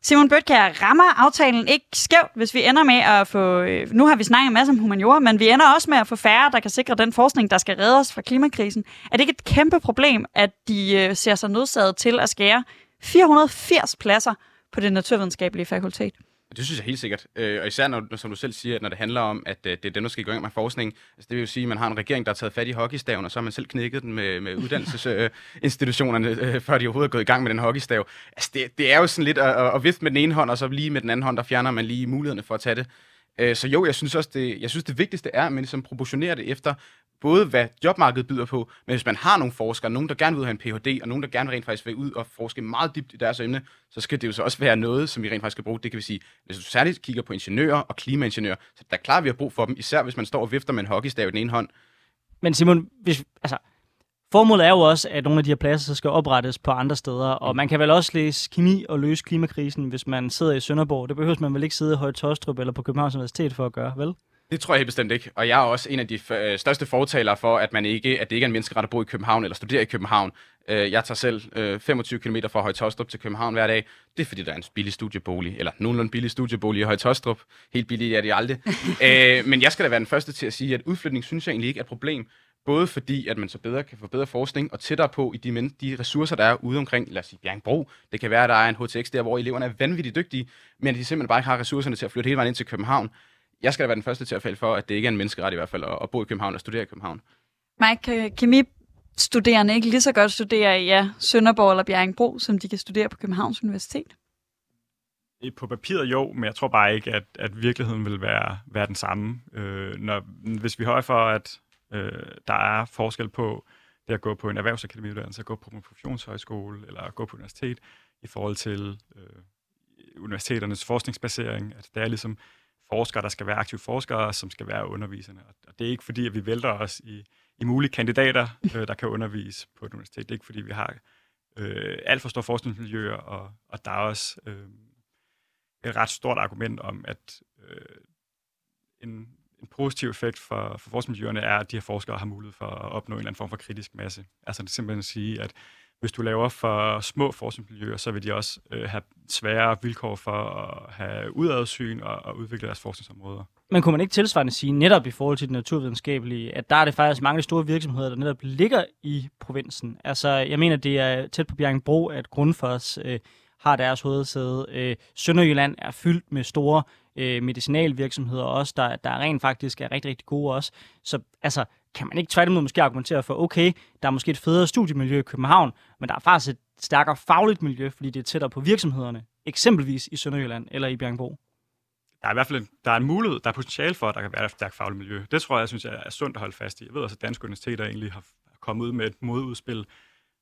Simon Bøtkær, rammer aftalen ikke skævt, hvis vi ender med at få... Øh, nu har vi snakket en masse om humaniora, men vi ender også med at få færre, der kan sikre den forskning, der skal redde os fra klimakrisen. Er det ikke et kæmpe problem, at de øh, ser sig nødsaget til at skære 480 pladser på det naturvidenskabelige fakultet? Det synes jeg helt sikkert. Øh, og især når, som du selv siger, når det handler om, at øh, det er dem, der skal gå ind med forskning. Altså, det vil jo sige, at man har en regering, der har taget fat i hockeystaven, og så har man selv knækket den med, med uddannelsesinstitutionerne, øh, før de overhovedet er gået i gang med den hockeystav. Altså, det, det er jo sådan lidt at, at, at vifte med den ene hånd, og så lige med den anden hånd, der fjerner man lige mulighederne for at tage det. Øh, så jo, jeg synes også, det, jeg synes, det vigtigste er, at man ligesom proportionerer det efter, både hvad jobmarkedet byder på, men hvis man har nogle forskere, nogen der gerne vil have en Ph.D., og nogen der gerne rent faktisk vil ud og forske meget dybt i deres emne, så skal det jo så også være noget, som vi rent faktisk skal bruge. Det kan vi sige, hvis du særligt kigger på ingeniører og klimaingeniører, så der er klart, at vi har brug for dem, især hvis man står og vifter med en hockeystav i den ene hånd. Men Simon, hvis, altså, Formålet er jo også, at nogle af de her pladser så skal oprettes på andre steder, og man kan vel også læse kemi og løse klimakrisen, hvis man sidder i Sønderborg. Det behøver man vel ikke sidde i Høje Tostrup eller på Københavns Universitet for at gøre, vel? Det tror jeg helt bestemt ikke. Og jeg er også en af de øh, største fortalere for, at, man ikke, at det ikke er en menneskeret at bo i København eller studere i København. Øh, jeg tager selv 25 øh, km fra Høje Tostrup til København hver dag. Det er fordi, der er en billig studiebolig, eller nogenlunde billig studiebolig i Høje Tostrup. Helt billig er det aldrig. men jeg skal da være den første til at sige, at udflytning synes jeg egentlig ikke er et problem. Både fordi, at man så bedre kan få bedre forskning og tættere på i de, men- de ressourcer, der er ude omkring, lad os sige, Bjergbro. Det kan være, at der er en HTX der, hvor eleverne er vanvittigt dygtige, men de simpelthen bare ikke har ressourcerne til at flytte hele vejen ind til København. Jeg skal da være den første til at falde for, at det ikke er en menneskeret i hvert fald at, bo i København og studere i København. Mike, kan kemistuderende ikke lige så godt studere i ja, Sønderborg eller Bjerringbro, som de kan studere på Københavns Universitet? På papiret jo, men jeg tror bare ikke, at, at virkeligheden vil være, være den samme. Øh, når, hvis vi højer for, at øh, der er forskel på det at gå på en erhvervsakademiuddannelse, at gå på en professionshøjskole eller at gå på universitet i forhold til øh, universiteternes forskningsbasering. At det er ligesom forskere, der skal være aktive forskere, som skal være underviserne. Og det er ikke fordi, at vi vælter os i, i mulige kandidater, øh, der kan undervise på et universitet. Det er ikke fordi, vi har øh, alt for store forskningsmiljøer, og, og der er også øh, et ret stort argument om, at øh, en, en positiv effekt for, for forskningsmiljøerne er, at de her forskere har mulighed for at opnå en eller anden form for kritisk masse. Altså det er simpelthen at sige, at hvis du laver for små forskningsmiljøer, så vil de også øh, have svære vilkår for at have udadsyn og, og udvikle deres forskningsområder. Men kunne man ikke tilsvarende sige, netop i forhold til det naturvidenskabelige, at der er det faktisk mange store virksomheder, der netop ligger i provinsen? Altså, jeg mener, det er tæt på Bjergenbro, at Grundfos øh, har deres hovedsæde. Øh, Sønderjylland er fyldt med store øh, medicinalvirksomheder også, der, der rent faktisk er rigtig, rigtig gode også. Så altså, kan man ikke tværtimod måske argumentere for, okay, der er måske et federe studiemiljø i København, men der er faktisk et stærkere fagligt miljø, fordi det er tættere på virksomhederne, eksempelvis i Sønderjylland eller i Bjergbo. Der er i hvert fald en, der er en mulighed, der er potentiale for, at der kan være et stærkt fagligt miljø. Det tror jeg, jeg synes, jeg er sundt at holde fast i. Jeg ved også, at danske universiteter egentlig har kommet ud med et modudspil,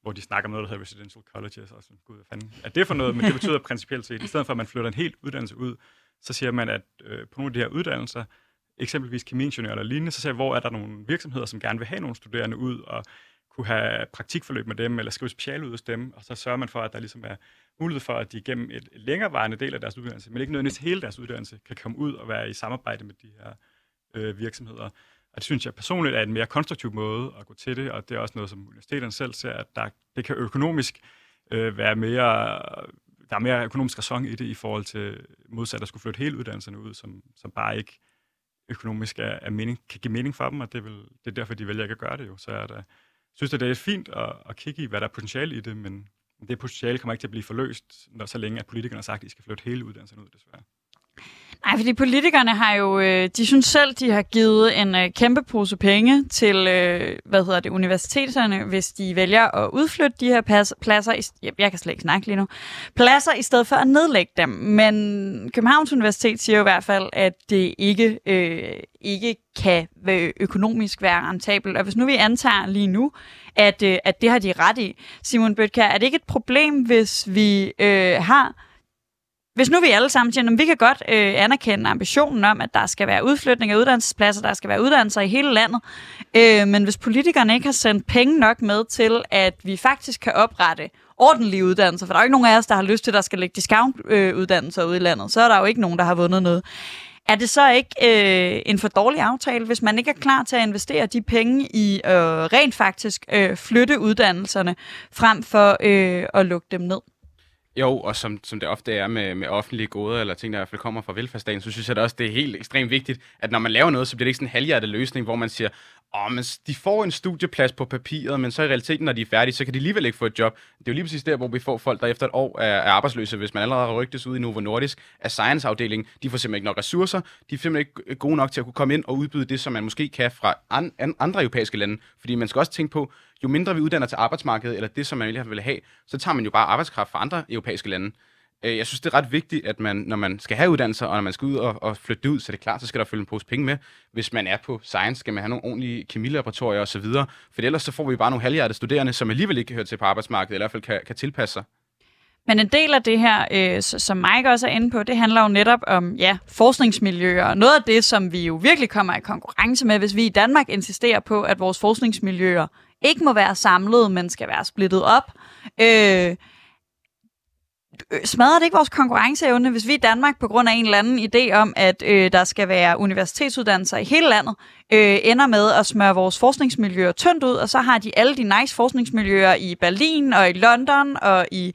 hvor de snakker om noget, der hedder residential colleges. Og sådan, gud, hvad fanden er det for noget? Men det betyder principielt set, i stedet for at man flytter en helt uddannelse ud, så siger man, at øh, på nogle af de her uddannelser, eksempelvis kemiingeniører eller lignende, så ser hvor er der nogle virksomheder, som gerne vil have nogle studerende ud og kunne have praktikforløb med dem, eller skrive speciale ud hos dem, og så sørger man for, at der ligesom er mulighed for, at de gennem et længerevarende del af deres uddannelse, men ikke nødvendigvis hele deres uddannelse, kan komme ud og være i samarbejde med de her øh, virksomheder. Og det synes jeg personligt er en mere konstruktiv måde at gå til det, og det er også noget, som universiteterne selv ser, at der, det kan økonomisk øh, være mere, der er mere økonomisk ræson i det i forhold til modsat at skulle flytte hele uddannelserne ud, som, som bare ikke økonomisk er, er mening, kan give mening for dem, og det er, vel, det er derfor, de vælger ikke at gøre det jo. Så jeg da, synes, at det er fint at, at kigge i, hvad der er potentiale i det, men det potentiale kommer ikke til at blive forløst, når så længe at politikerne har sagt, at de skal flytte hele uddannelsen ud, desværre. Nej, fordi politikerne har jo, øh, de synes selv, de har givet en øh, kæmpe pose penge til, øh, hvad hedder det, universiteterne, hvis de vælger at udflytte de her pladser, jeg, kan slet ikke snakke lige nu, pladser i stedet for at nedlægge dem. Men Københavns Universitet siger jo i hvert fald, at det ikke, øh, ikke kan være økonomisk være rentabelt. Og hvis nu vi antager lige nu, at, øh, at det har de ret i, Simon Bøtker, er det ikke et problem, hvis vi øh, har hvis nu vi alle sammen siger, at vi kan godt øh, anerkende ambitionen om, at der skal være udflytning af uddannelsespladser, der skal være uddannelser i hele landet, øh, men hvis politikerne ikke har sendt penge nok med til, at vi faktisk kan oprette ordentlige uddannelser, for der er jo ikke nogen af os, der har lyst til, at der skal ligge discount-uddannelser ude i landet, så er der jo ikke nogen, der har vundet noget. Er det så ikke øh, en for dårlig aftale, hvis man ikke er klar til at investere de penge i øh, rent faktisk øh, flytte uddannelserne, frem for øh, at lukke dem ned? Jo, og som, som det ofte er med, med offentlige goder, eller ting, der i hvert fald kommer fra velfærdsstaten, så synes jeg da også, det er helt ekstremt vigtigt, at når man laver noget, så bliver det ikke sådan en halvhjertet løsning, hvor man siger, oh, men de får en studieplads på papiret, men så i realiteten, når de er færdige, så kan de alligevel ikke få et job. Det er jo lige præcis der, hvor vi får folk, der efter et år er, er arbejdsløse, hvis man allerede har rygtes ud i Novo Nordisk af science-afdelingen. De får simpelthen ikke nok ressourcer, de er simpelthen ikke øh, gode nok til at kunne komme ind og udbyde det, som man måske kan fra an, an, andre europæiske lande. Fordi man skal også tænke på, jo mindre vi uddanner til arbejdsmarkedet, eller det, som man vil have, så tager man jo bare arbejdskraft fra andre europæiske lande. Øh, jeg synes, det er ret vigtigt, at man, når man skal have uddannelser, og når man skal ud og, og flytte ud, så er det klart, så skal der følge en pose penge med. Hvis man er på science, skal man have nogle ordentlige kemilaboratorier osv. For ellers så får vi bare nogle halvhjertede studerende, som alligevel ikke hører til på arbejdsmarkedet, eller i hvert fald kan, kan tilpasse sig. Men en del af det her, øh, som Mike også er inde på, det handler jo netop om ja, forskningsmiljøer. Og noget af det, som vi jo virkelig kommer i konkurrence med, hvis vi i Danmark insisterer på, at vores forskningsmiljøer ikke må være samlet, men skal være splittet op. Øh, Øh, smadrer det ikke vores konkurrenceevne, hvis vi i Danmark på grund af en eller anden idé om, at øh, der skal være universitetsuddannelser i hele landet, øh, ender med at smøre vores forskningsmiljøer tyndt ud, og så har de alle de nice forskningsmiljøer i Berlin og i London og i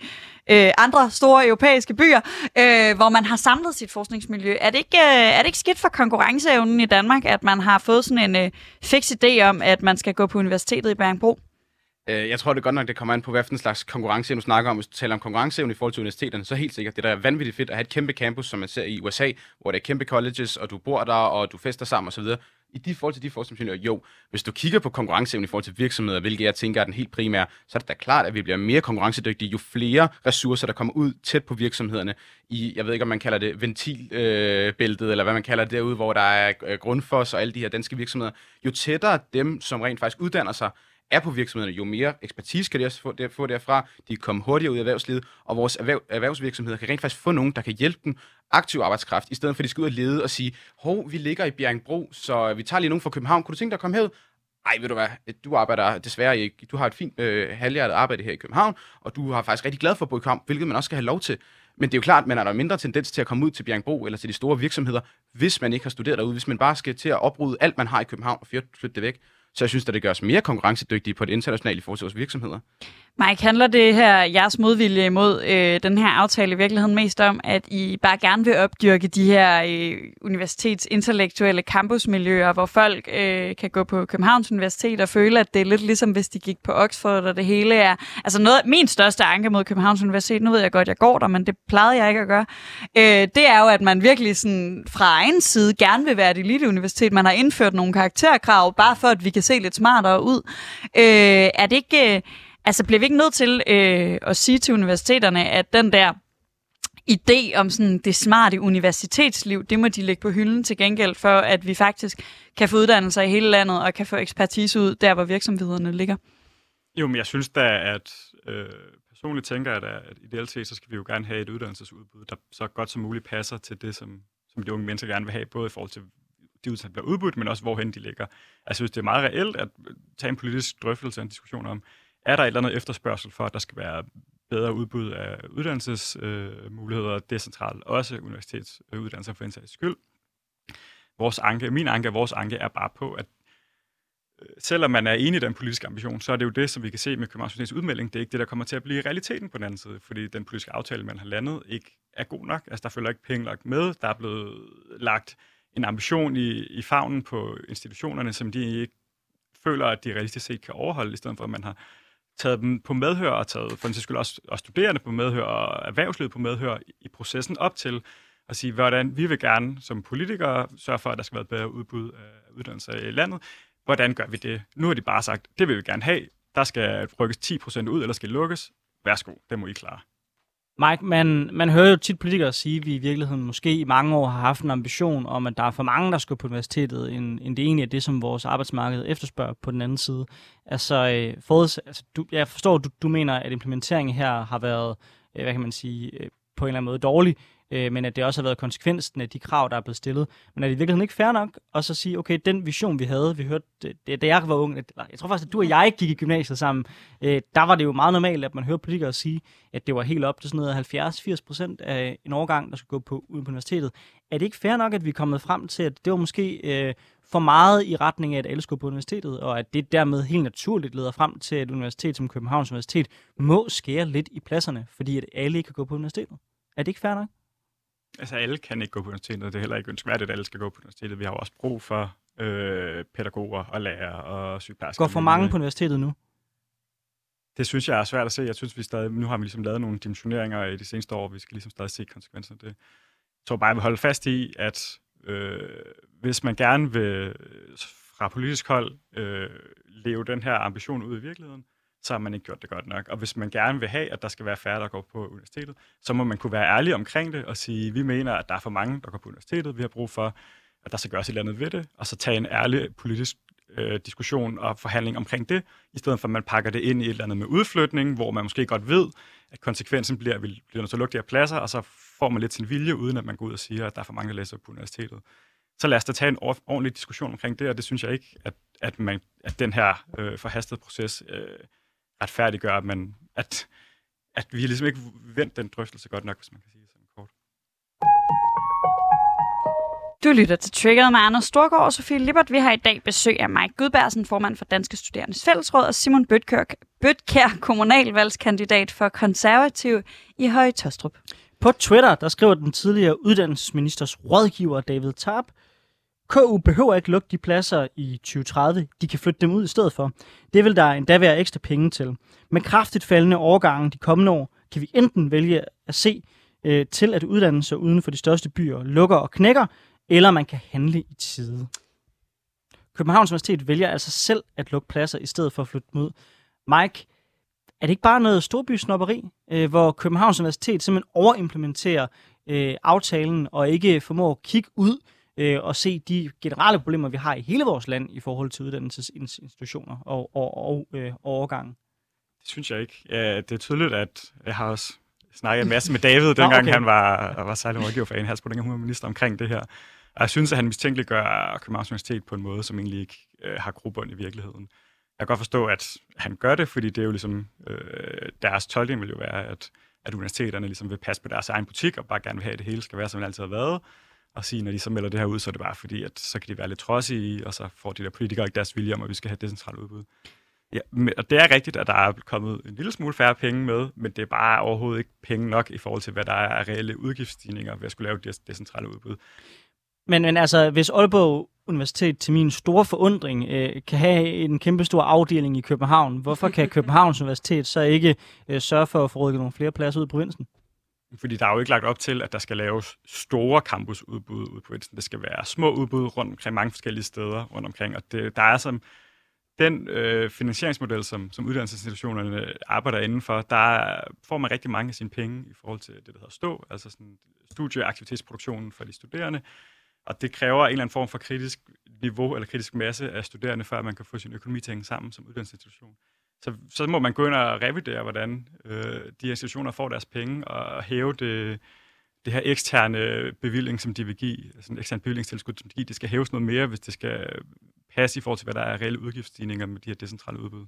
øh, andre store europæiske byer, øh, hvor man har samlet sit forskningsmiljø. Er det, ikke, øh, er det ikke skidt for konkurrenceevnen i Danmark, at man har fået sådan en øh, fix idé om, at man skal gå på universitetet i Bergenbro? Øh, Jeg tror det er godt nok, det kommer an på, hvad for en slags konkurrenceevne du snakker om. Hvis du taler om konkurrenceevne i forhold til universiteterne, så helt sikkert. Det er vanvittigt fedt at have et kæmpe campus, som man ser i USA, hvor der er kæmpe colleges, og du bor der, og du fester sammen osv. I de forhold til de forskningsingeniører, jo. Hvis du kigger på konkurrenceevne i forhold til virksomheder, hvilket jeg tænker er den helt primære, så er det da klart, at vi bliver mere konkurrencedygtige, jo flere ressourcer, der kommer ud tæt på virksomhederne. I, jeg ved ikke, om man kalder det ventilbæltet, øh, eller hvad man kalder det derude, hvor der er øh, grundfos og alle de her danske virksomheder. Jo tættere dem, som rent faktisk uddanner sig, er på virksomhederne, jo mere ekspertise kan de også få, der, få derfra. De kan komme hurtigere ud i erhvervslivet, og vores erhverv, erhvervsvirksomheder kan rent faktisk få nogen, der kan hjælpe dem aktiv arbejdskraft, i stedet for at de skal ud og lede og sige, hov, vi ligger i Bjerringbro, så vi tager lige nogen fra København. Kunne du tænke dig at komme herud? Ej, ved du hvad, du arbejder desværre ikke. Du har et fint øh, halvhjertet arbejde her i København, og du har faktisk rigtig glad for at bo i København, hvilket man også skal have lov til. Men det er jo klart, at man er der mindre tendens til at komme ud til Bjergbro eller til de store virksomheder, hvis man ikke har studeret derude, hvis man bare skal til at oprydde alt, man har i København og flytte det væk. Så jeg synes, at det gør os mere konkurrencedygtige på det internationale i forhold til vores virksomheder. Mike, handler det her, jeres modvilje imod øh, den her aftale i virkeligheden mest om, at I bare gerne vil opdyrke de her øh, universitetsintellektuelle campusmiljøer, hvor folk øh, kan gå på Københavns Universitet og føle, at det er lidt ligesom hvis de gik på Oxford, og det hele er... Altså noget, min største anke mod Københavns Universitet, nu ved jeg godt, jeg går der, men det plejede jeg ikke at gøre, øh, det er jo, at man virkelig sådan, fra egen side gerne vil være et eliteuniversitet. Man har indført nogle karakterkrav, bare for at vi kan se lidt smartere ud. Øh, er det ikke... Øh, Altså, bliver vi ikke nødt til øh, at sige til universiteterne, at den der idé om sådan det smarte universitetsliv, det må de lægge på hylden til gengæld for, at vi faktisk kan få uddannelser i hele landet og kan få ekspertise ud der, hvor virksomhederne ligger? Jo, men jeg synes da, at øh, personligt tænker jeg da, at ideelt set, så skal vi jo gerne have et uddannelsesudbud, der så godt som muligt passer til det, som, som de unge mennesker gerne vil have, både i forhold til de uddannelser, der bliver udbudt, men også hvorhen de ligger. Altså, jeg synes, det er meget reelt at tage en politisk drøftelse og en diskussion om, er der et eller andet efterspørgsel for, at der skal være bedre udbud af uddannelsesmuligheder, øh, decentralt, også universitetsuddannelser for en sags skyld. Vores anke, min anke og vores anke er bare på, at øh, selvom man er enig i den politiske ambition, så er det jo det, som vi kan se med Københavns udmelding, det er ikke det, der kommer til at blive realiteten på den anden side, fordi den politiske aftale, man har landet, ikke er god nok. Altså, der følger ikke penge lagt med. Der er blevet lagt en ambition i, i favnen på institutionerne, som de ikke føler, at de realistisk set kan overholde, i stedet for, at man har taget dem på medhør og taget for en skyld også, også studerende på medhør og erhvervslivet på medhør i processen op til at sige, hvordan vi vil gerne som politikere sørge for, at der skal være et bedre udbud af uddannelser i landet. Hvordan gør vi det? Nu har de bare sagt, det vil vi gerne have. Der skal rykkes 10% ud, eller skal lukkes. Værsgo, det må I klare. Mike, man, man hører jo tit politikere sige, at vi i virkeligheden måske i mange år har haft en ambition om, at der er for mange, der skal på universitetet, end, end det egentlig er det, som vores arbejdsmarked efterspørger på den anden side. Altså, øh, altså du, jeg forstår, du, du mener, at implementeringen her har været, øh, hvad kan man sige, øh, på en eller anden måde dårlig, øh, men at det også har været konsekvensen af de krav, der er blevet stillet. Men er det i virkeligheden ikke fair nok at så sige, okay, den vision, vi havde, vi hørte, det, da jeg var ung, at, jeg tror faktisk, at du og jeg gik i gymnasiet sammen, øh, der var det jo meget normalt, at man hørte politikere sige, at det var helt op til sådan noget 70-80 procent af en årgang, der skulle gå på, ud på universitetet. Er det ikke fair nok, at vi er kommet frem til, at det var måske øh, for meget i retning af, at alle skulle på universitetet, og at det dermed helt naturligt leder frem til, at et universitet som Københavns Universitet må skære lidt i pladserne, fordi at alle ikke kan gå på universitetet? Er det ikke fair nok? Altså, alle kan ikke gå på universitetet. Det er heller ikke ønskværdigt, at alle skal gå på universitetet. Vi har jo også brug for øh, pædagoger og lærere og sygeplejersker. Går for mange på universitetet nu? Det synes jeg er svært at se. Jeg synes, vi stadig, nu har vi ligesom lavet nogle dimensioneringer i de seneste år. Vi skal ligesom stadig se konsekvenserne af det. Jeg tror bare, jeg vil holde fast i, at øh, hvis man gerne vil fra politisk hold øh, leve den her ambition ud i virkeligheden, så har man ikke gjort det godt nok. Og hvis man gerne vil have, at der skal være færre, der går på universitetet, så må man kunne være ærlig omkring det og sige, vi mener, at der er for mange, der går på universitetet. Vi har brug for, at der skal gøres et eller andet ved det, og så tage en ærlig politisk øh, diskussion og forhandling omkring det, i stedet for at man pakker det ind i et eller andet med udflytning, hvor man måske godt ved, at konsekvensen bliver, at vi bliver nødt til at lukke de her pladser, og så får man lidt sin vilje, uden at man går ud og siger, at der er for mange, der læser på universitetet. Så lad os da tage en ordentlig diskussion omkring det, og det synes jeg ikke, at, at, man, at den her øh, forhastede proces øh, retfærdiggør, at, man, at, at vi har ligesom ikke vendt den drøftelse godt nok, hvis man kan sige det sådan kort. Du lytter til Triggered med Anders Storgård og Sofie Lippert. Vi har i dag besøg af Mike Gudbærsen, formand for Danske Studerendes Fællesråd, og Simon Bøtkær, Bøtkær kommunalvalgskandidat for konservativ i Høje Tostrup. På Twitter, der skriver den tidligere uddannelsesministers rådgiver David Tarp, KU behøver ikke lukke de pladser i 2030. De kan flytte dem ud i stedet for. Det vil der endda være ekstra penge til. Med kraftigt faldende overgange de kommende år, kan vi enten vælge at se øh, til, at uddannelser uden for de største byer lukker og knækker, eller man kan handle i tide. Københavns Universitet vælger altså selv at lukke pladser i stedet for at flytte dem ud. Mike, er det ikke bare noget storbysnopperi, øh, hvor Københavns Universitet simpelthen overimplementerer øh, aftalen og ikke formår at kigge ud øh, og se de generelle problemer, vi har i hele vores land i forhold til uddannelsesinstitutioner og, og, og øh, overgangen? Det synes jeg ikke. Ja, det er tydeligt, at jeg har også snakket en masse med David, dengang okay. han var, var særlig rådgiver for en halvspor, dengang hun var minister omkring det her. Og jeg synes, at han mistænkeliggør Københavns Universitet på en måde, som egentlig ikke øh, har grobund i virkeligheden. Jeg kan godt forstå, at han gør det, fordi det er jo ligesom, øh, deres tolkning vil jo være, at, at universiteterne ligesom vil passe på deres egen butik, og bare gerne vil have, at det hele skal være, som det altid har været at sige, når de så melder det her ud, så er det bare fordi, at så kan de være lidt trodsige, og så får de der politikere ikke deres vilje om, at vi skal have decentralt udbud. Ja, men, og det er rigtigt, at der er kommet en lille smule færre penge med, men det er bare overhovedet ikke penge nok i forhold til, hvad der er af reelle udgiftsstigninger ved at skulle lave det decentrale udbud. Men, men altså, hvis Aalborg Universitet til min store forundring øh, kan have en kæmpe stor afdeling i København, hvorfor kan Københavns Universitet så ikke øh, sørge for at få rykket nogle flere pladser ud i provinsen? Fordi der er jo ikke lagt op til, at der skal laves store campusudbud ud på provinsen. Det skal være små udbud rundt omkring mange forskellige steder rundt omkring. Og det, der er som den øh, finansieringsmodel, som, som uddannelsesinstitutionerne arbejder indenfor, der får man rigtig mange af sine penge i forhold til det, der hedder stå, altså sådan studieaktivitetsproduktionen for de studerende. Og det kræver en eller anden form for kritisk niveau eller kritisk masse af studerende, før man kan få sin økonomi til at hænge sammen som uddannelsesinstitution. Så, så må man gå ind og revidere, hvordan øh, de institutioner får deres penge, og hæve det, det her eksterne bevilling, som de vil give, altså en ekstern bevillingstilskud, som de giver, det skal hæves noget mere, hvis det skal passe i forhold til, hvad der er reelle udgiftsstigninger med de her decentrale udbud.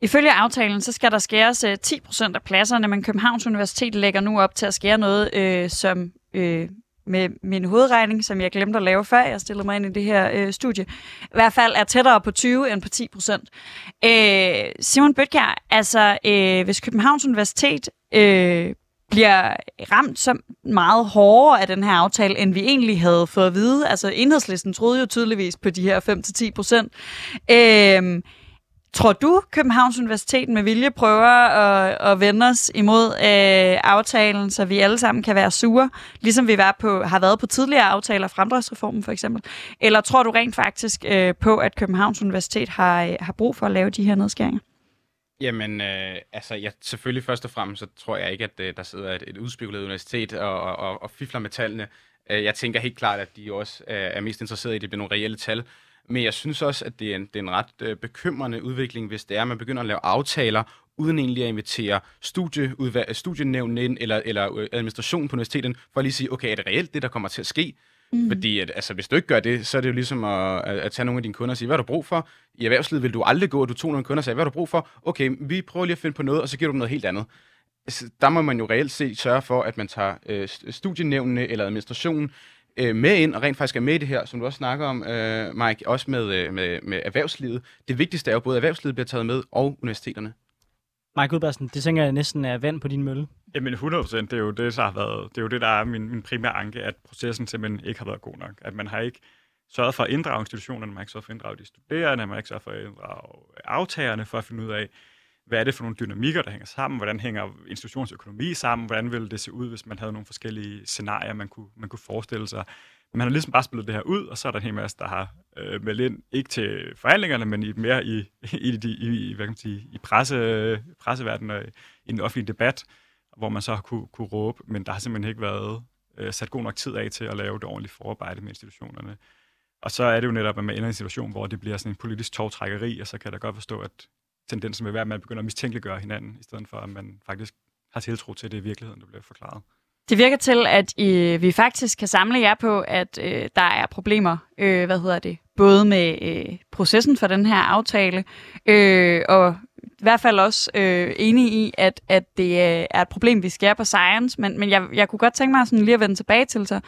Ifølge aftalen, så skal der skæres 10 øh, procent af pladserne, men Københavns Universitet lægger nu op til at skære noget, øh, som øh, med min hovedregning, som jeg glemte at lave før jeg stillede mig ind i det her øh, studie, i hvert fald er tættere på 20 end på 10 procent. Øh, Simon Bøtkjær, altså øh, hvis Københavns Universitet øh, bliver ramt så meget hårdere af den her aftale, end vi egentlig havde fået at vide. Altså enhedslisten troede jo tydeligvis på de her 5-10 procent. Øh, Tror du, Københavns Universitet med vilje prøver at, at vende os imod øh, aftalen, så vi alle sammen kan være sure, ligesom vi var på, har været på tidligere aftaler, fremdriftsreformen for eksempel? Eller tror du rent faktisk øh, på, at Københavns Universitet har, øh, har brug for at lave de her nedskæringer? Jamen, øh, altså, jeg, selvfølgelig først og fremmest, så tror jeg ikke, at øh, der sidder et, et udspekuleret universitet og, og, og fifler med tallene. Øh, jeg tænker helt klart, at de også er, er mest interesserede i, at det bliver nogle reelle tal. Men jeg synes også, at det er en, det er en ret øh, bekymrende udvikling, hvis det er, at man begynder at lave aftaler, uden egentlig at invitere studienævnen ind, eller, eller øh, administrationen på universiteten, for at lige sige, okay, er det reelt det, der kommer til at ske? Mm. Fordi at, altså, hvis du ikke gør det, så er det jo ligesom at, at, at tage nogle af dine kunder og sige, hvad har du brug for? I erhvervslivet vil du aldrig gå, og du tog nogle kunder og sagde, hvad har du brug for? Okay, vi prøver lige at finde på noget, og så giver du dem noget helt andet. Altså, der må man jo reelt set sørge for, at man tager øh, studienævnene eller administrationen øh, med ind, og rent faktisk er med i det her, som du også snakker om, øh, Mike, også med, øh, med, med erhvervslivet. Det vigtigste er jo både, erhvervslivet bliver taget med, og universiteterne. Mike Udbersen, det tænker jeg næsten er vand på din mølle. Jamen 100 procent, det er jo det, der har været, det er jo det, der er min, min primære anke, at processen simpelthen ikke har været god nok. At man har ikke sørget for at inddrage institutionerne, man har ikke sørget for at inddrage de studerende, man har ikke sørget for at inddrage aftagerne for at finde ud af, hvad er det for nogle dynamikker, der hænger sammen, hvordan hænger institutionsøkonomi sammen, hvordan ville det se ud, hvis man havde nogle forskellige scenarier, man kunne, man kunne forestille sig. Man har ligesom bare spillet det her ud, og så er der en hel masse, der har øh, meldt ind, ikke til forhandlingerne, men i, mere i, i, i, i, hvad kan man sige, i presse, presseverdenen og i den offentlige debat, hvor man så har kunne, kunne råbe, men der har simpelthen ikke været øh, sat god nok tid af til at lave det ordentlige forarbejde med institutionerne. Og så er det jo netop, at man ender i en situation, hvor det bliver sådan en politisk togtrækkeri, og så kan jeg da godt forstå, at tendensen vil være, at man begynder at mistænkeliggøre hinanden, i stedet for at man faktisk har tiltro til, at det er virkeligheden, der bliver forklaret. Det virker til, at I, vi faktisk kan samle jer på, at øh, der er problemer, øh, hvad hedder det, både med øh, processen for den her aftale, øh, og i hvert fald også øh, enige i, at, at det øh, er et problem, vi skærer på science, men, men jeg, jeg kunne godt tænke mig sådan lige at vende tilbage til sig.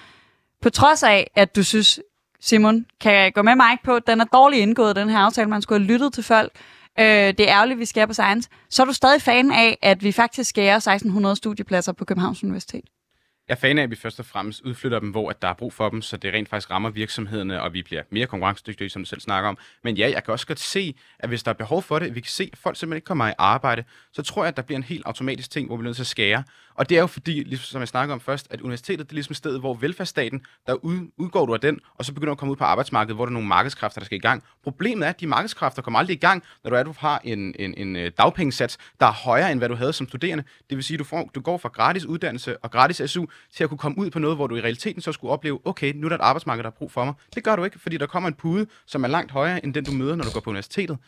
På trods af, at du synes, Simon, kan jeg gå med mig på, at den er dårligt indgået, den her aftale, man skulle have lyttet til folk, øh, det er ærgerligt, vi skærer på science, så er du stadig fan af, at vi faktisk skærer 1600 studiepladser på Københavns Universitet? Jeg er fan af, at vi først og fremmest udflytter dem, hvor at der er brug for dem, så det rent faktisk rammer virksomhederne, og vi bliver mere konkurrencedygtige, som du selv snakker om. Men ja, jeg kan også godt se, at hvis der er behov for det, vi kan se, at folk simpelthen ikke kommer i arbejde, så tror jeg, at der bliver en helt automatisk ting, hvor vi er nødt til at skære. Og det er jo fordi, ligesom som jeg snakker om først, at universitetet det er ligesom et sted, hvor velfærdsstaten, der ud, udgår du af den, og så begynder du at komme ud på arbejdsmarkedet, hvor der er nogle markedskræfter, der skal i gang. Problemet er, at de markedskræfter kommer aldrig i gang, når du, er, du har en, en, en øh, dagpengesats, der er højere, end hvad du havde som studerende. Det vil sige, at du, får, du går fra gratis uddannelse og gratis SU til at kunne komme ud på noget, hvor du i realiteten så skulle opleve, okay, nu er der et arbejdsmarked, der har brug for mig. Det gør du ikke, fordi der kommer en pude, som er langt højere end den, du møder, når du går på universitetet.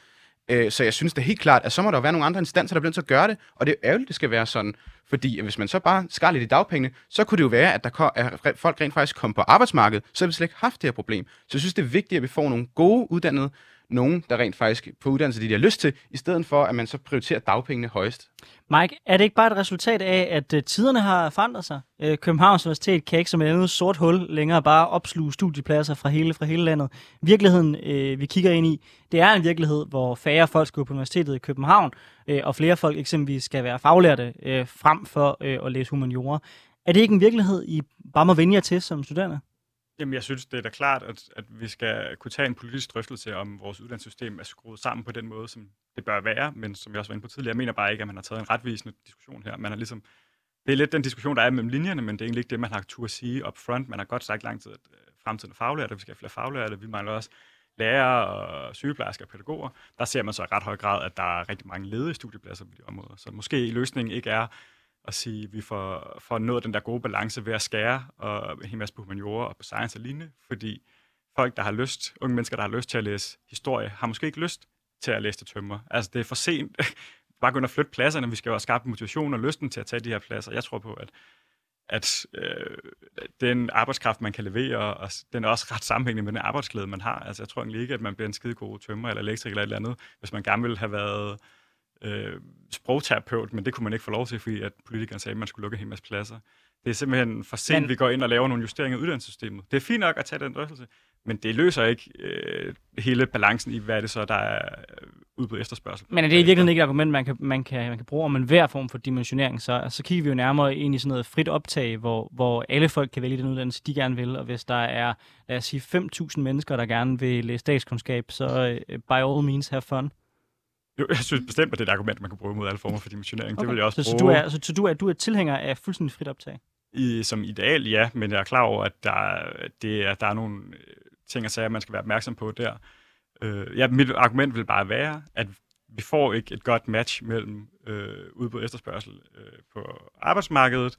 Øh, så jeg synes det er helt klart, at så må der være nogle andre instanser, der bliver nødt til at gøre det, og det er ærgerligt, det skal være sådan. Fordi hvis man så bare skar lidt i dagpengene, så kunne det jo være, at der kom, at folk rent faktisk kom på arbejdsmarkedet, så har vi slet ikke haft det her problem. Så jeg synes, det er vigtigt, at vi får nogle gode uddannede, nogen, der rent faktisk på uddannelse, de har lyst til, i stedet for, at man så prioriterer dagpengene højst. Mike, er det ikke bare et resultat af, at øh, tiderne har forandret sig? Øh, Københavns Universitet kan ikke som et andet sort hul længere bare opsluge studiepladser fra hele, fra hele landet. Virkeligheden, øh, vi kigger ind i, det er en virkelighed, hvor færre folk skal på universitetet i København, og flere folk eksempelvis skal være faglærte frem for at læse humaniora. Er det ikke en virkelighed, I bare må vende jer til som studerende? Jamen, jeg synes, det er da klart, at, at vi skal kunne tage en politisk drøftelse om vores uddannelsessystem er skruet sammen på den måde, som det bør være, men som jeg også var inde på tidligere, jeg mener bare ikke, at man har taget en retvisende diskussion her. Man har ligesom, det er lidt den diskussion, der er mellem linjerne, men det er egentlig ikke det, man har tur at sige up front. Man har godt sagt lang tid, at øh, fremtiden er faglærte, vi skal have flere faglærte, vi mangler også lærere og sygeplejersker og pædagoger. Der ser man så i ret høj grad, at der er rigtig mange ledige studiepladser på de områder. Så måske løsningen ikke er at sige, at vi får, får nået den der gode balance ved at skære og en hel masse på humaniora og på science og lignende, fordi folk, der har lyst, unge mennesker, der har lyst til at læse historie, har måske ikke lyst til at læse det tømmer. Altså, det er for sent. Bare gå ind og flytte pladserne. Vi skal jo have skabt motivation og lysten til at tage de her pladser. Jeg tror på, at, at øh, den arbejdskraft, man kan levere, og den er også ret sammenhængende med den arbejdsglæde, man har. Altså, jeg tror egentlig ikke, at man bliver en skide god tømmer eller elektriker eller et eller andet, hvis man gerne ville have været øh, sprogterapeut, men det kunne man ikke få lov til, fordi at politikerne sagde, at man skulle lukke en hel masse pladser. Det er simpelthen for sent, men, vi går ind og laver nogle justeringer i uddannelsessystemet. Det er fint nok at tage den drøftelse, men det løser ikke øh, hele balancen i, hvad er det så, der er øh, udbud efterspørgsel. Men er det i virkeligheden ikke et argument, man kan, man kan, man kan bruge om en hver form for dimensionering? Så, så kigger vi jo nærmere ind i sådan noget frit optag, hvor, hvor alle folk kan vælge den uddannelse, de gerne vil. Og hvis der er, lad os sige, 5.000 mennesker, der gerne vil læse statskundskab, så uh, by all means have fun. Jo, jeg synes bestemt, at det er et argument, man kan bruge mod alle former for dimensionering. Okay. Det vil jeg også så, bruge. Så du er, så, så du er, du er tilhænger af fuldstændig frit optag? I, som ideal, ja, men jeg er klar over, at der, det er, der er nogle øh, ting og sager, man skal være opmærksom på der. Øh, ja, mit argument vil bare være, at vi får ikke et godt match mellem øh, udbud og efterspørgsel øh, på arbejdsmarkedet,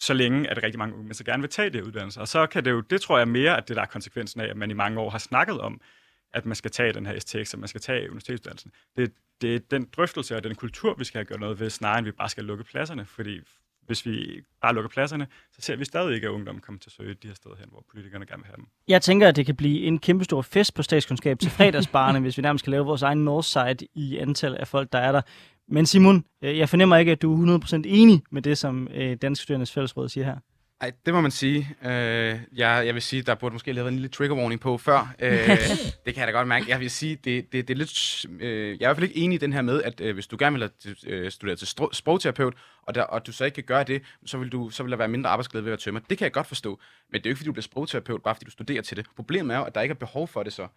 så længe at rigtig mange unge mennesker gerne vil tage det uddannelse. Og så kan det jo, det tror jeg mere, at det der er konsekvensen af, at man i mange år har snakket om, at man skal tage den her STX, at man skal tage universitetsuddannelsen. Det, det er den drøftelse og den kultur, vi skal have gjort noget ved, snarere end vi bare skal lukke pladserne, fordi hvis vi bare lukker pladserne, så ser vi stadig ikke, at ungdommen kommer til at søge de her steder hen, hvor politikerne gerne vil have dem. Jeg tænker, at det kan blive en kæmpe stor fest på statskundskab til fredagsbarne, hvis vi nærmest skal lave vores egen Northside i antal af folk, der er der. Men Simon, øh, jeg fornemmer ikke, at du er 100% enig med det, som øh, Dansk Studerendes Fællesråd siger her. Ej, det må man sige. Øh, jeg, jeg vil sige, der burde måske have været en lille trigger warning på før. Øh, det kan jeg da godt mærke. Jeg vil sige, det, det, det er lidt... Øh, jeg er i hvert fald ikke enig i den her med, at øh, hvis du gerne vil øh, studeret til sprogterapeut, og, der, og du så ikke kan gøre det, så vil, du, så vil der være mindre arbejdsglæde ved at være tømmer. Det kan jeg godt forstå. Men det er jo ikke, fordi du bliver sprogterapeut, bare fordi du studerer til det. Problemet er jo, at der ikke er behov for det så.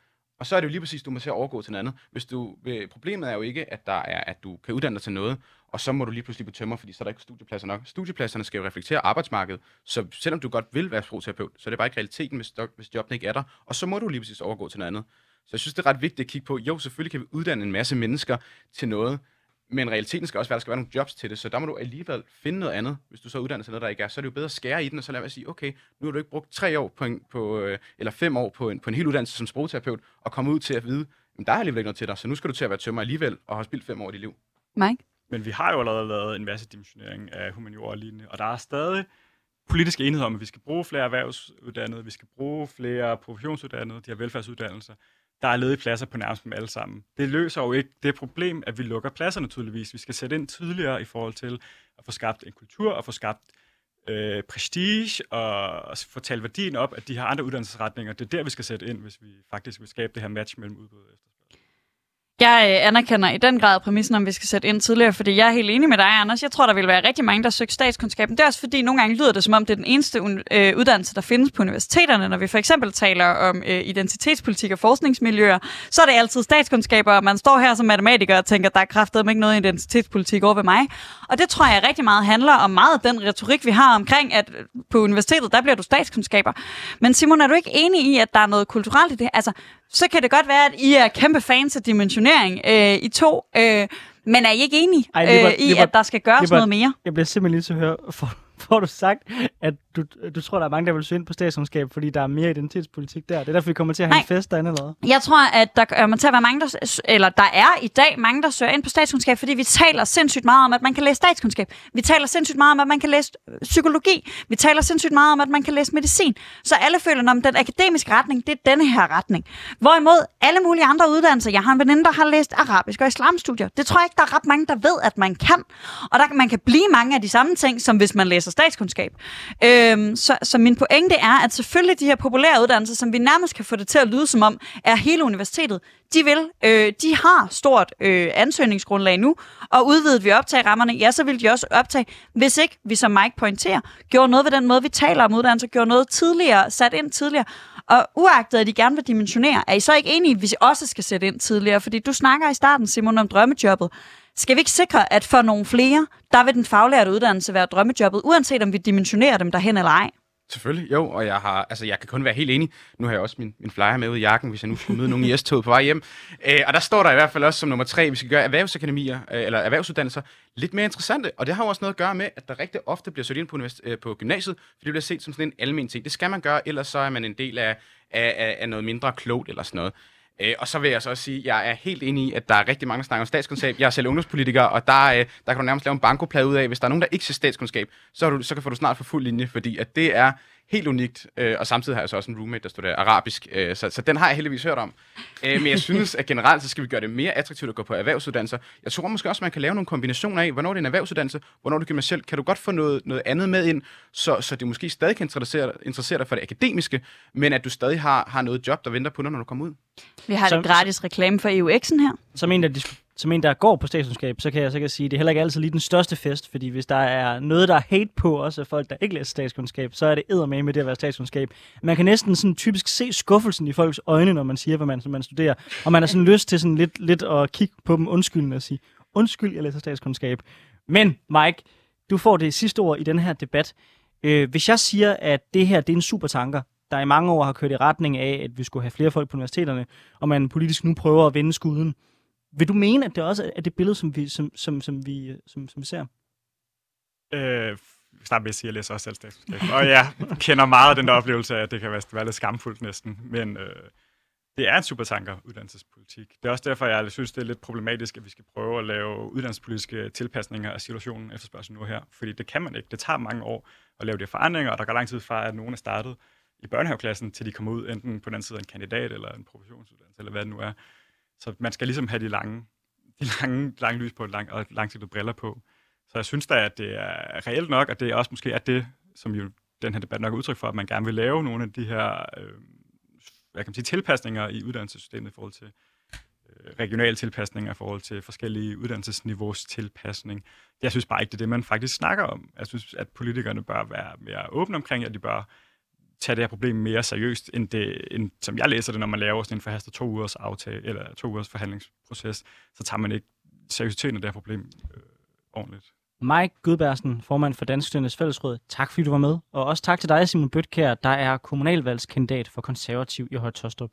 Og så er det jo lige præcis, du må se at overgå til noget andet. Hvis du, øh, problemet er jo ikke, at, der er, at du kan uddanne dig til noget, og så må du lige pludselig på tømmer, fordi så er der ikke studiepladser nok. Studiepladserne skal jo reflektere arbejdsmarkedet, så selvom du godt vil være sprogterapeut, så er det bare ikke realiteten, hvis, hvis jobben ikke er der, og så må du lige præcis overgå til noget andet. Så jeg synes, det er ret vigtigt at kigge på, jo, selvfølgelig kan vi uddanne en masse mennesker til noget, men realiteten skal også være, at der skal være nogle jobs til det, så der må du alligevel finde noget andet, hvis du så uddanner til noget, der ikke er. Så er det jo bedre at skære i den, og så lade være at sige, okay, nu har du ikke brugt tre år på, en, på øh, eller fem år på en, på en hel uddannelse som sprogterapeut, og komme ud til at vide, men der er alligevel ikke noget til dig, så nu skal du til at være tømmer alligevel, og have spildt fem år i dit liv. Mike? Men vi har jo allerede lavet en masse dimensionering af humaniora og lignende, og der er stadig politisk enighed om, at vi skal bruge flere erhvervsuddannede, vi skal bruge flere professionsuddannede, de her velfærdsuddannelser der er ledige pladser på nærmest dem alle sammen. Det løser jo ikke det problem, at vi lukker pladserne tydeligvis. Vi skal sætte ind tidligere i forhold til at få skabt en kultur og få skabt øh, prestige og få talt værdien op, at de har andre uddannelsesretninger. Det er der, vi skal sætte ind, hvis vi faktisk vil skabe det her match mellem udbud og efter. Jeg øh, anerkender i den grad præmissen om, vi skal sætte ind tidligere, fordi jeg er helt enig med dig, Anders. Jeg tror, der vil være rigtig mange, der søger statskundskaben. Det er også fordi, nogle gange lyder det, som om det er den eneste øh, uddannelse, der findes på universiteterne. Når vi for eksempel taler om øh, identitetspolitik og forskningsmiljøer, så er det altid statskundskaber, og man står her som matematiker og tænker, der er kraftedeme ikke noget identitetspolitik over ved mig. Og det tror jeg rigtig meget handler om meget af den retorik, vi har omkring, at øh, på universitetet, der bliver du statskundskaber. Men Simon, er du ikke enig i, at der er noget kulturelt i det? Altså, så kan det godt være, at I er kæmpe fans af dimensionering, øh, I to. Øh, men er I ikke enige Ej, Liber, øh, i, Liber, at der skal gøres Liber, noget mere? Jeg bliver simpelthen lige til at høre, for, får du sagt, at du, du tror, der er mange, der vil søge ind på statskundskab, fordi der er mere identitetspolitik der. Det er derfor, vi kommer til at have Nej. en fest derinde eller hvad? Jeg tror, at der kommer til at være mange, der, eller der er i dag mange, der søger ind på statskundskab, fordi vi taler sindssygt meget om, at man kan læse statskundskab. Vi taler sindssygt meget om, at man kan læse øh, psykologi. Vi taler sindssygt meget om, at man kan læse medicin. Så alle føler, at den akademiske retning, det er denne her retning. Hvorimod alle mulige andre uddannelser, jeg har en veninde, der har læst arabisk og islamstudier. Det tror jeg ikke, der er ret mange, der ved, at man kan. Og der man kan blive mange af de samme ting, som hvis man læser Altså statskundskab. Øhm, så, så min pointe er, at selvfølgelig de her populære uddannelser, som vi nærmest kan få det til at lyde som om, er hele universitetet, de vil, øh, de har stort øh, ansøgningsgrundlag nu, og udvidet vi optage rammerne, ja, så vil de også optage, hvis ikke vi som Mike pointerer, gjorde noget ved den måde, vi taler om uddannelser, gjorde noget tidligere, sat ind tidligere, og uagtet at de gerne vil dimensionere, er I så ikke enige, hvis I også skal sætte ind tidligere? Fordi du snakker i starten, Simon, om drømmejobbet. Skal vi ikke sikre, at for nogle flere, der vil den faglærte uddannelse være drømmejobbet, uanset om vi dimensionerer dem derhen eller ej? Selvfølgelig, jo, og jeg har, altså jeg kan kun være helt enig. Nu har jeg også min, min flyer med ud i jakken, hvis jeg nu skulle møde nogen i S-toget på vej hjem. Øh, og der står der i hvert fald også som nummer tre, vi skal gøre erhvervsakademier, øh, eller erhvervsuddannelser, lidt mere interessante. Og det har jo også noget at gøre med, at der rigtig ofte bliver søgt ind på, univers- øh, på gymnasiet, fordi det bliver set som sådan en almen ting. Det skal man gøre, ellers så er man en del af, af, af, af noget mindre klogt eller sådan noget. Øh, og så vil jeg så også sige, at jeg er helt enig i, at der er rigtig mange, der snakker om statskundskab. Jeg er selv ungdomspolitiker, og der, øh, der kan du nærmest lave en bankoplade ud af, hvis der er nogen, der ikke ser statskundskab, så, du, så kan du snart få fuld linje, fordi at det er helt unikt, øh, og samtidig har jeg så også en roommate, der studerer arabisk, øh, så, så den har jeg heldigvis hørt om. Øh, men jeg synes, at generelt så skal vi gøre det mere attraktivt at gå på erhvervsuddannelser. Jeg tror måske også, at man kan lave nogle kombinationer af, hvornår det er en erhvervsuddannelse, hvornår det er gymnasielt. Kan du godt få noget, noget andet med ind, så, så det måske stadig kan interessere, interessere dig for det akademiske, men at du stadig har, har noget job, der venter på dig, når du kommer ud. Vi har Så- lidt gratis reklame for EUX'en her. Som en, der, som en, der går på statskundskab, så kan jeg så kan jeg sige, at det er heller ikke altid lige den største fest, fordi hvis der er noget, der er hate på os af folk, der ikke læser statskundskab, så er det eddermame med det at være statskundskab. Man kan næsten sådan typisk se skuffelsen i folks øjne, når man siger, hvad man, man studerer, og man har sådan lyst til sådan lidt, lidt at kigge på dem undskyldende og sige, undskyld, jeg læser statskundskab. Men Mike, du får det sidste ord i den her debat. Øh, hvis jeg siger, at det her det er en super tanker, der i mange år har kørt i retning af, at vi skulle have flere folk på universiteterne, og man politisk nu prøver at vende skuden, vil du mene, at det også er det billede, som vi, som, som, som vi, øh, som, som vi ser? Øh, snart vil jeg sige, at jeg læser også selv statskundskab. Og jeg kender meget af den der oplevelse af, at det kan være, være lidt skamfuldt næsten. Men øh, det er en supertanker, uddannelsespolitik. Det er også derfor, jeg synes, det er lidt problematisk, at vi skal prøve at lave uddannelsespolitiske tilpasninger af situationen efter spørgsmålet nu her. Fordi det kan man ikke. Det tager mange år at lave de her forandringer, og der går lang tid fra, at nogen er startet i børnehaveklassen, til de kommer ud enten på den anden side af en kandidat eller en professionsuddannelse, eller hvad det nu er. Så man skal ligesom have de lange, de lange, lange lys på lang, og langsigtede briller på. Så jeg synes da, at det er reelt nok, at det er også måske er det, som jo den her debat nok er udtryk for, at man gerne vil lave nogle af de her øh, hvad kan man sige, tilpasninger i uddannelsessystemet i forhold til øh, regionale tilpasninger, i forhold til forskellige uddannelsesniveaus tilpasning. Jeg synes bare ikke, det er det, man faktisk snakker om. Jeg synes, at politikerne bør være mere åbne omkring, at de bør tage det her problem mere seriøst, end, det, end som jeg læser det, når man laver sådan en forhastet to ugers aftale, eller to ugers forhandlingsproces, så tager man ikke seriøsiteten af det her problem øh, ordentligt. Mike Gudbærsen, formand for Dansk Studenternes Fællesråd. Tak fordi du var med. Og også tak til dig, Simon Bøtkær, der er kommunalvalgskandidat for konservativ i Højtostrup.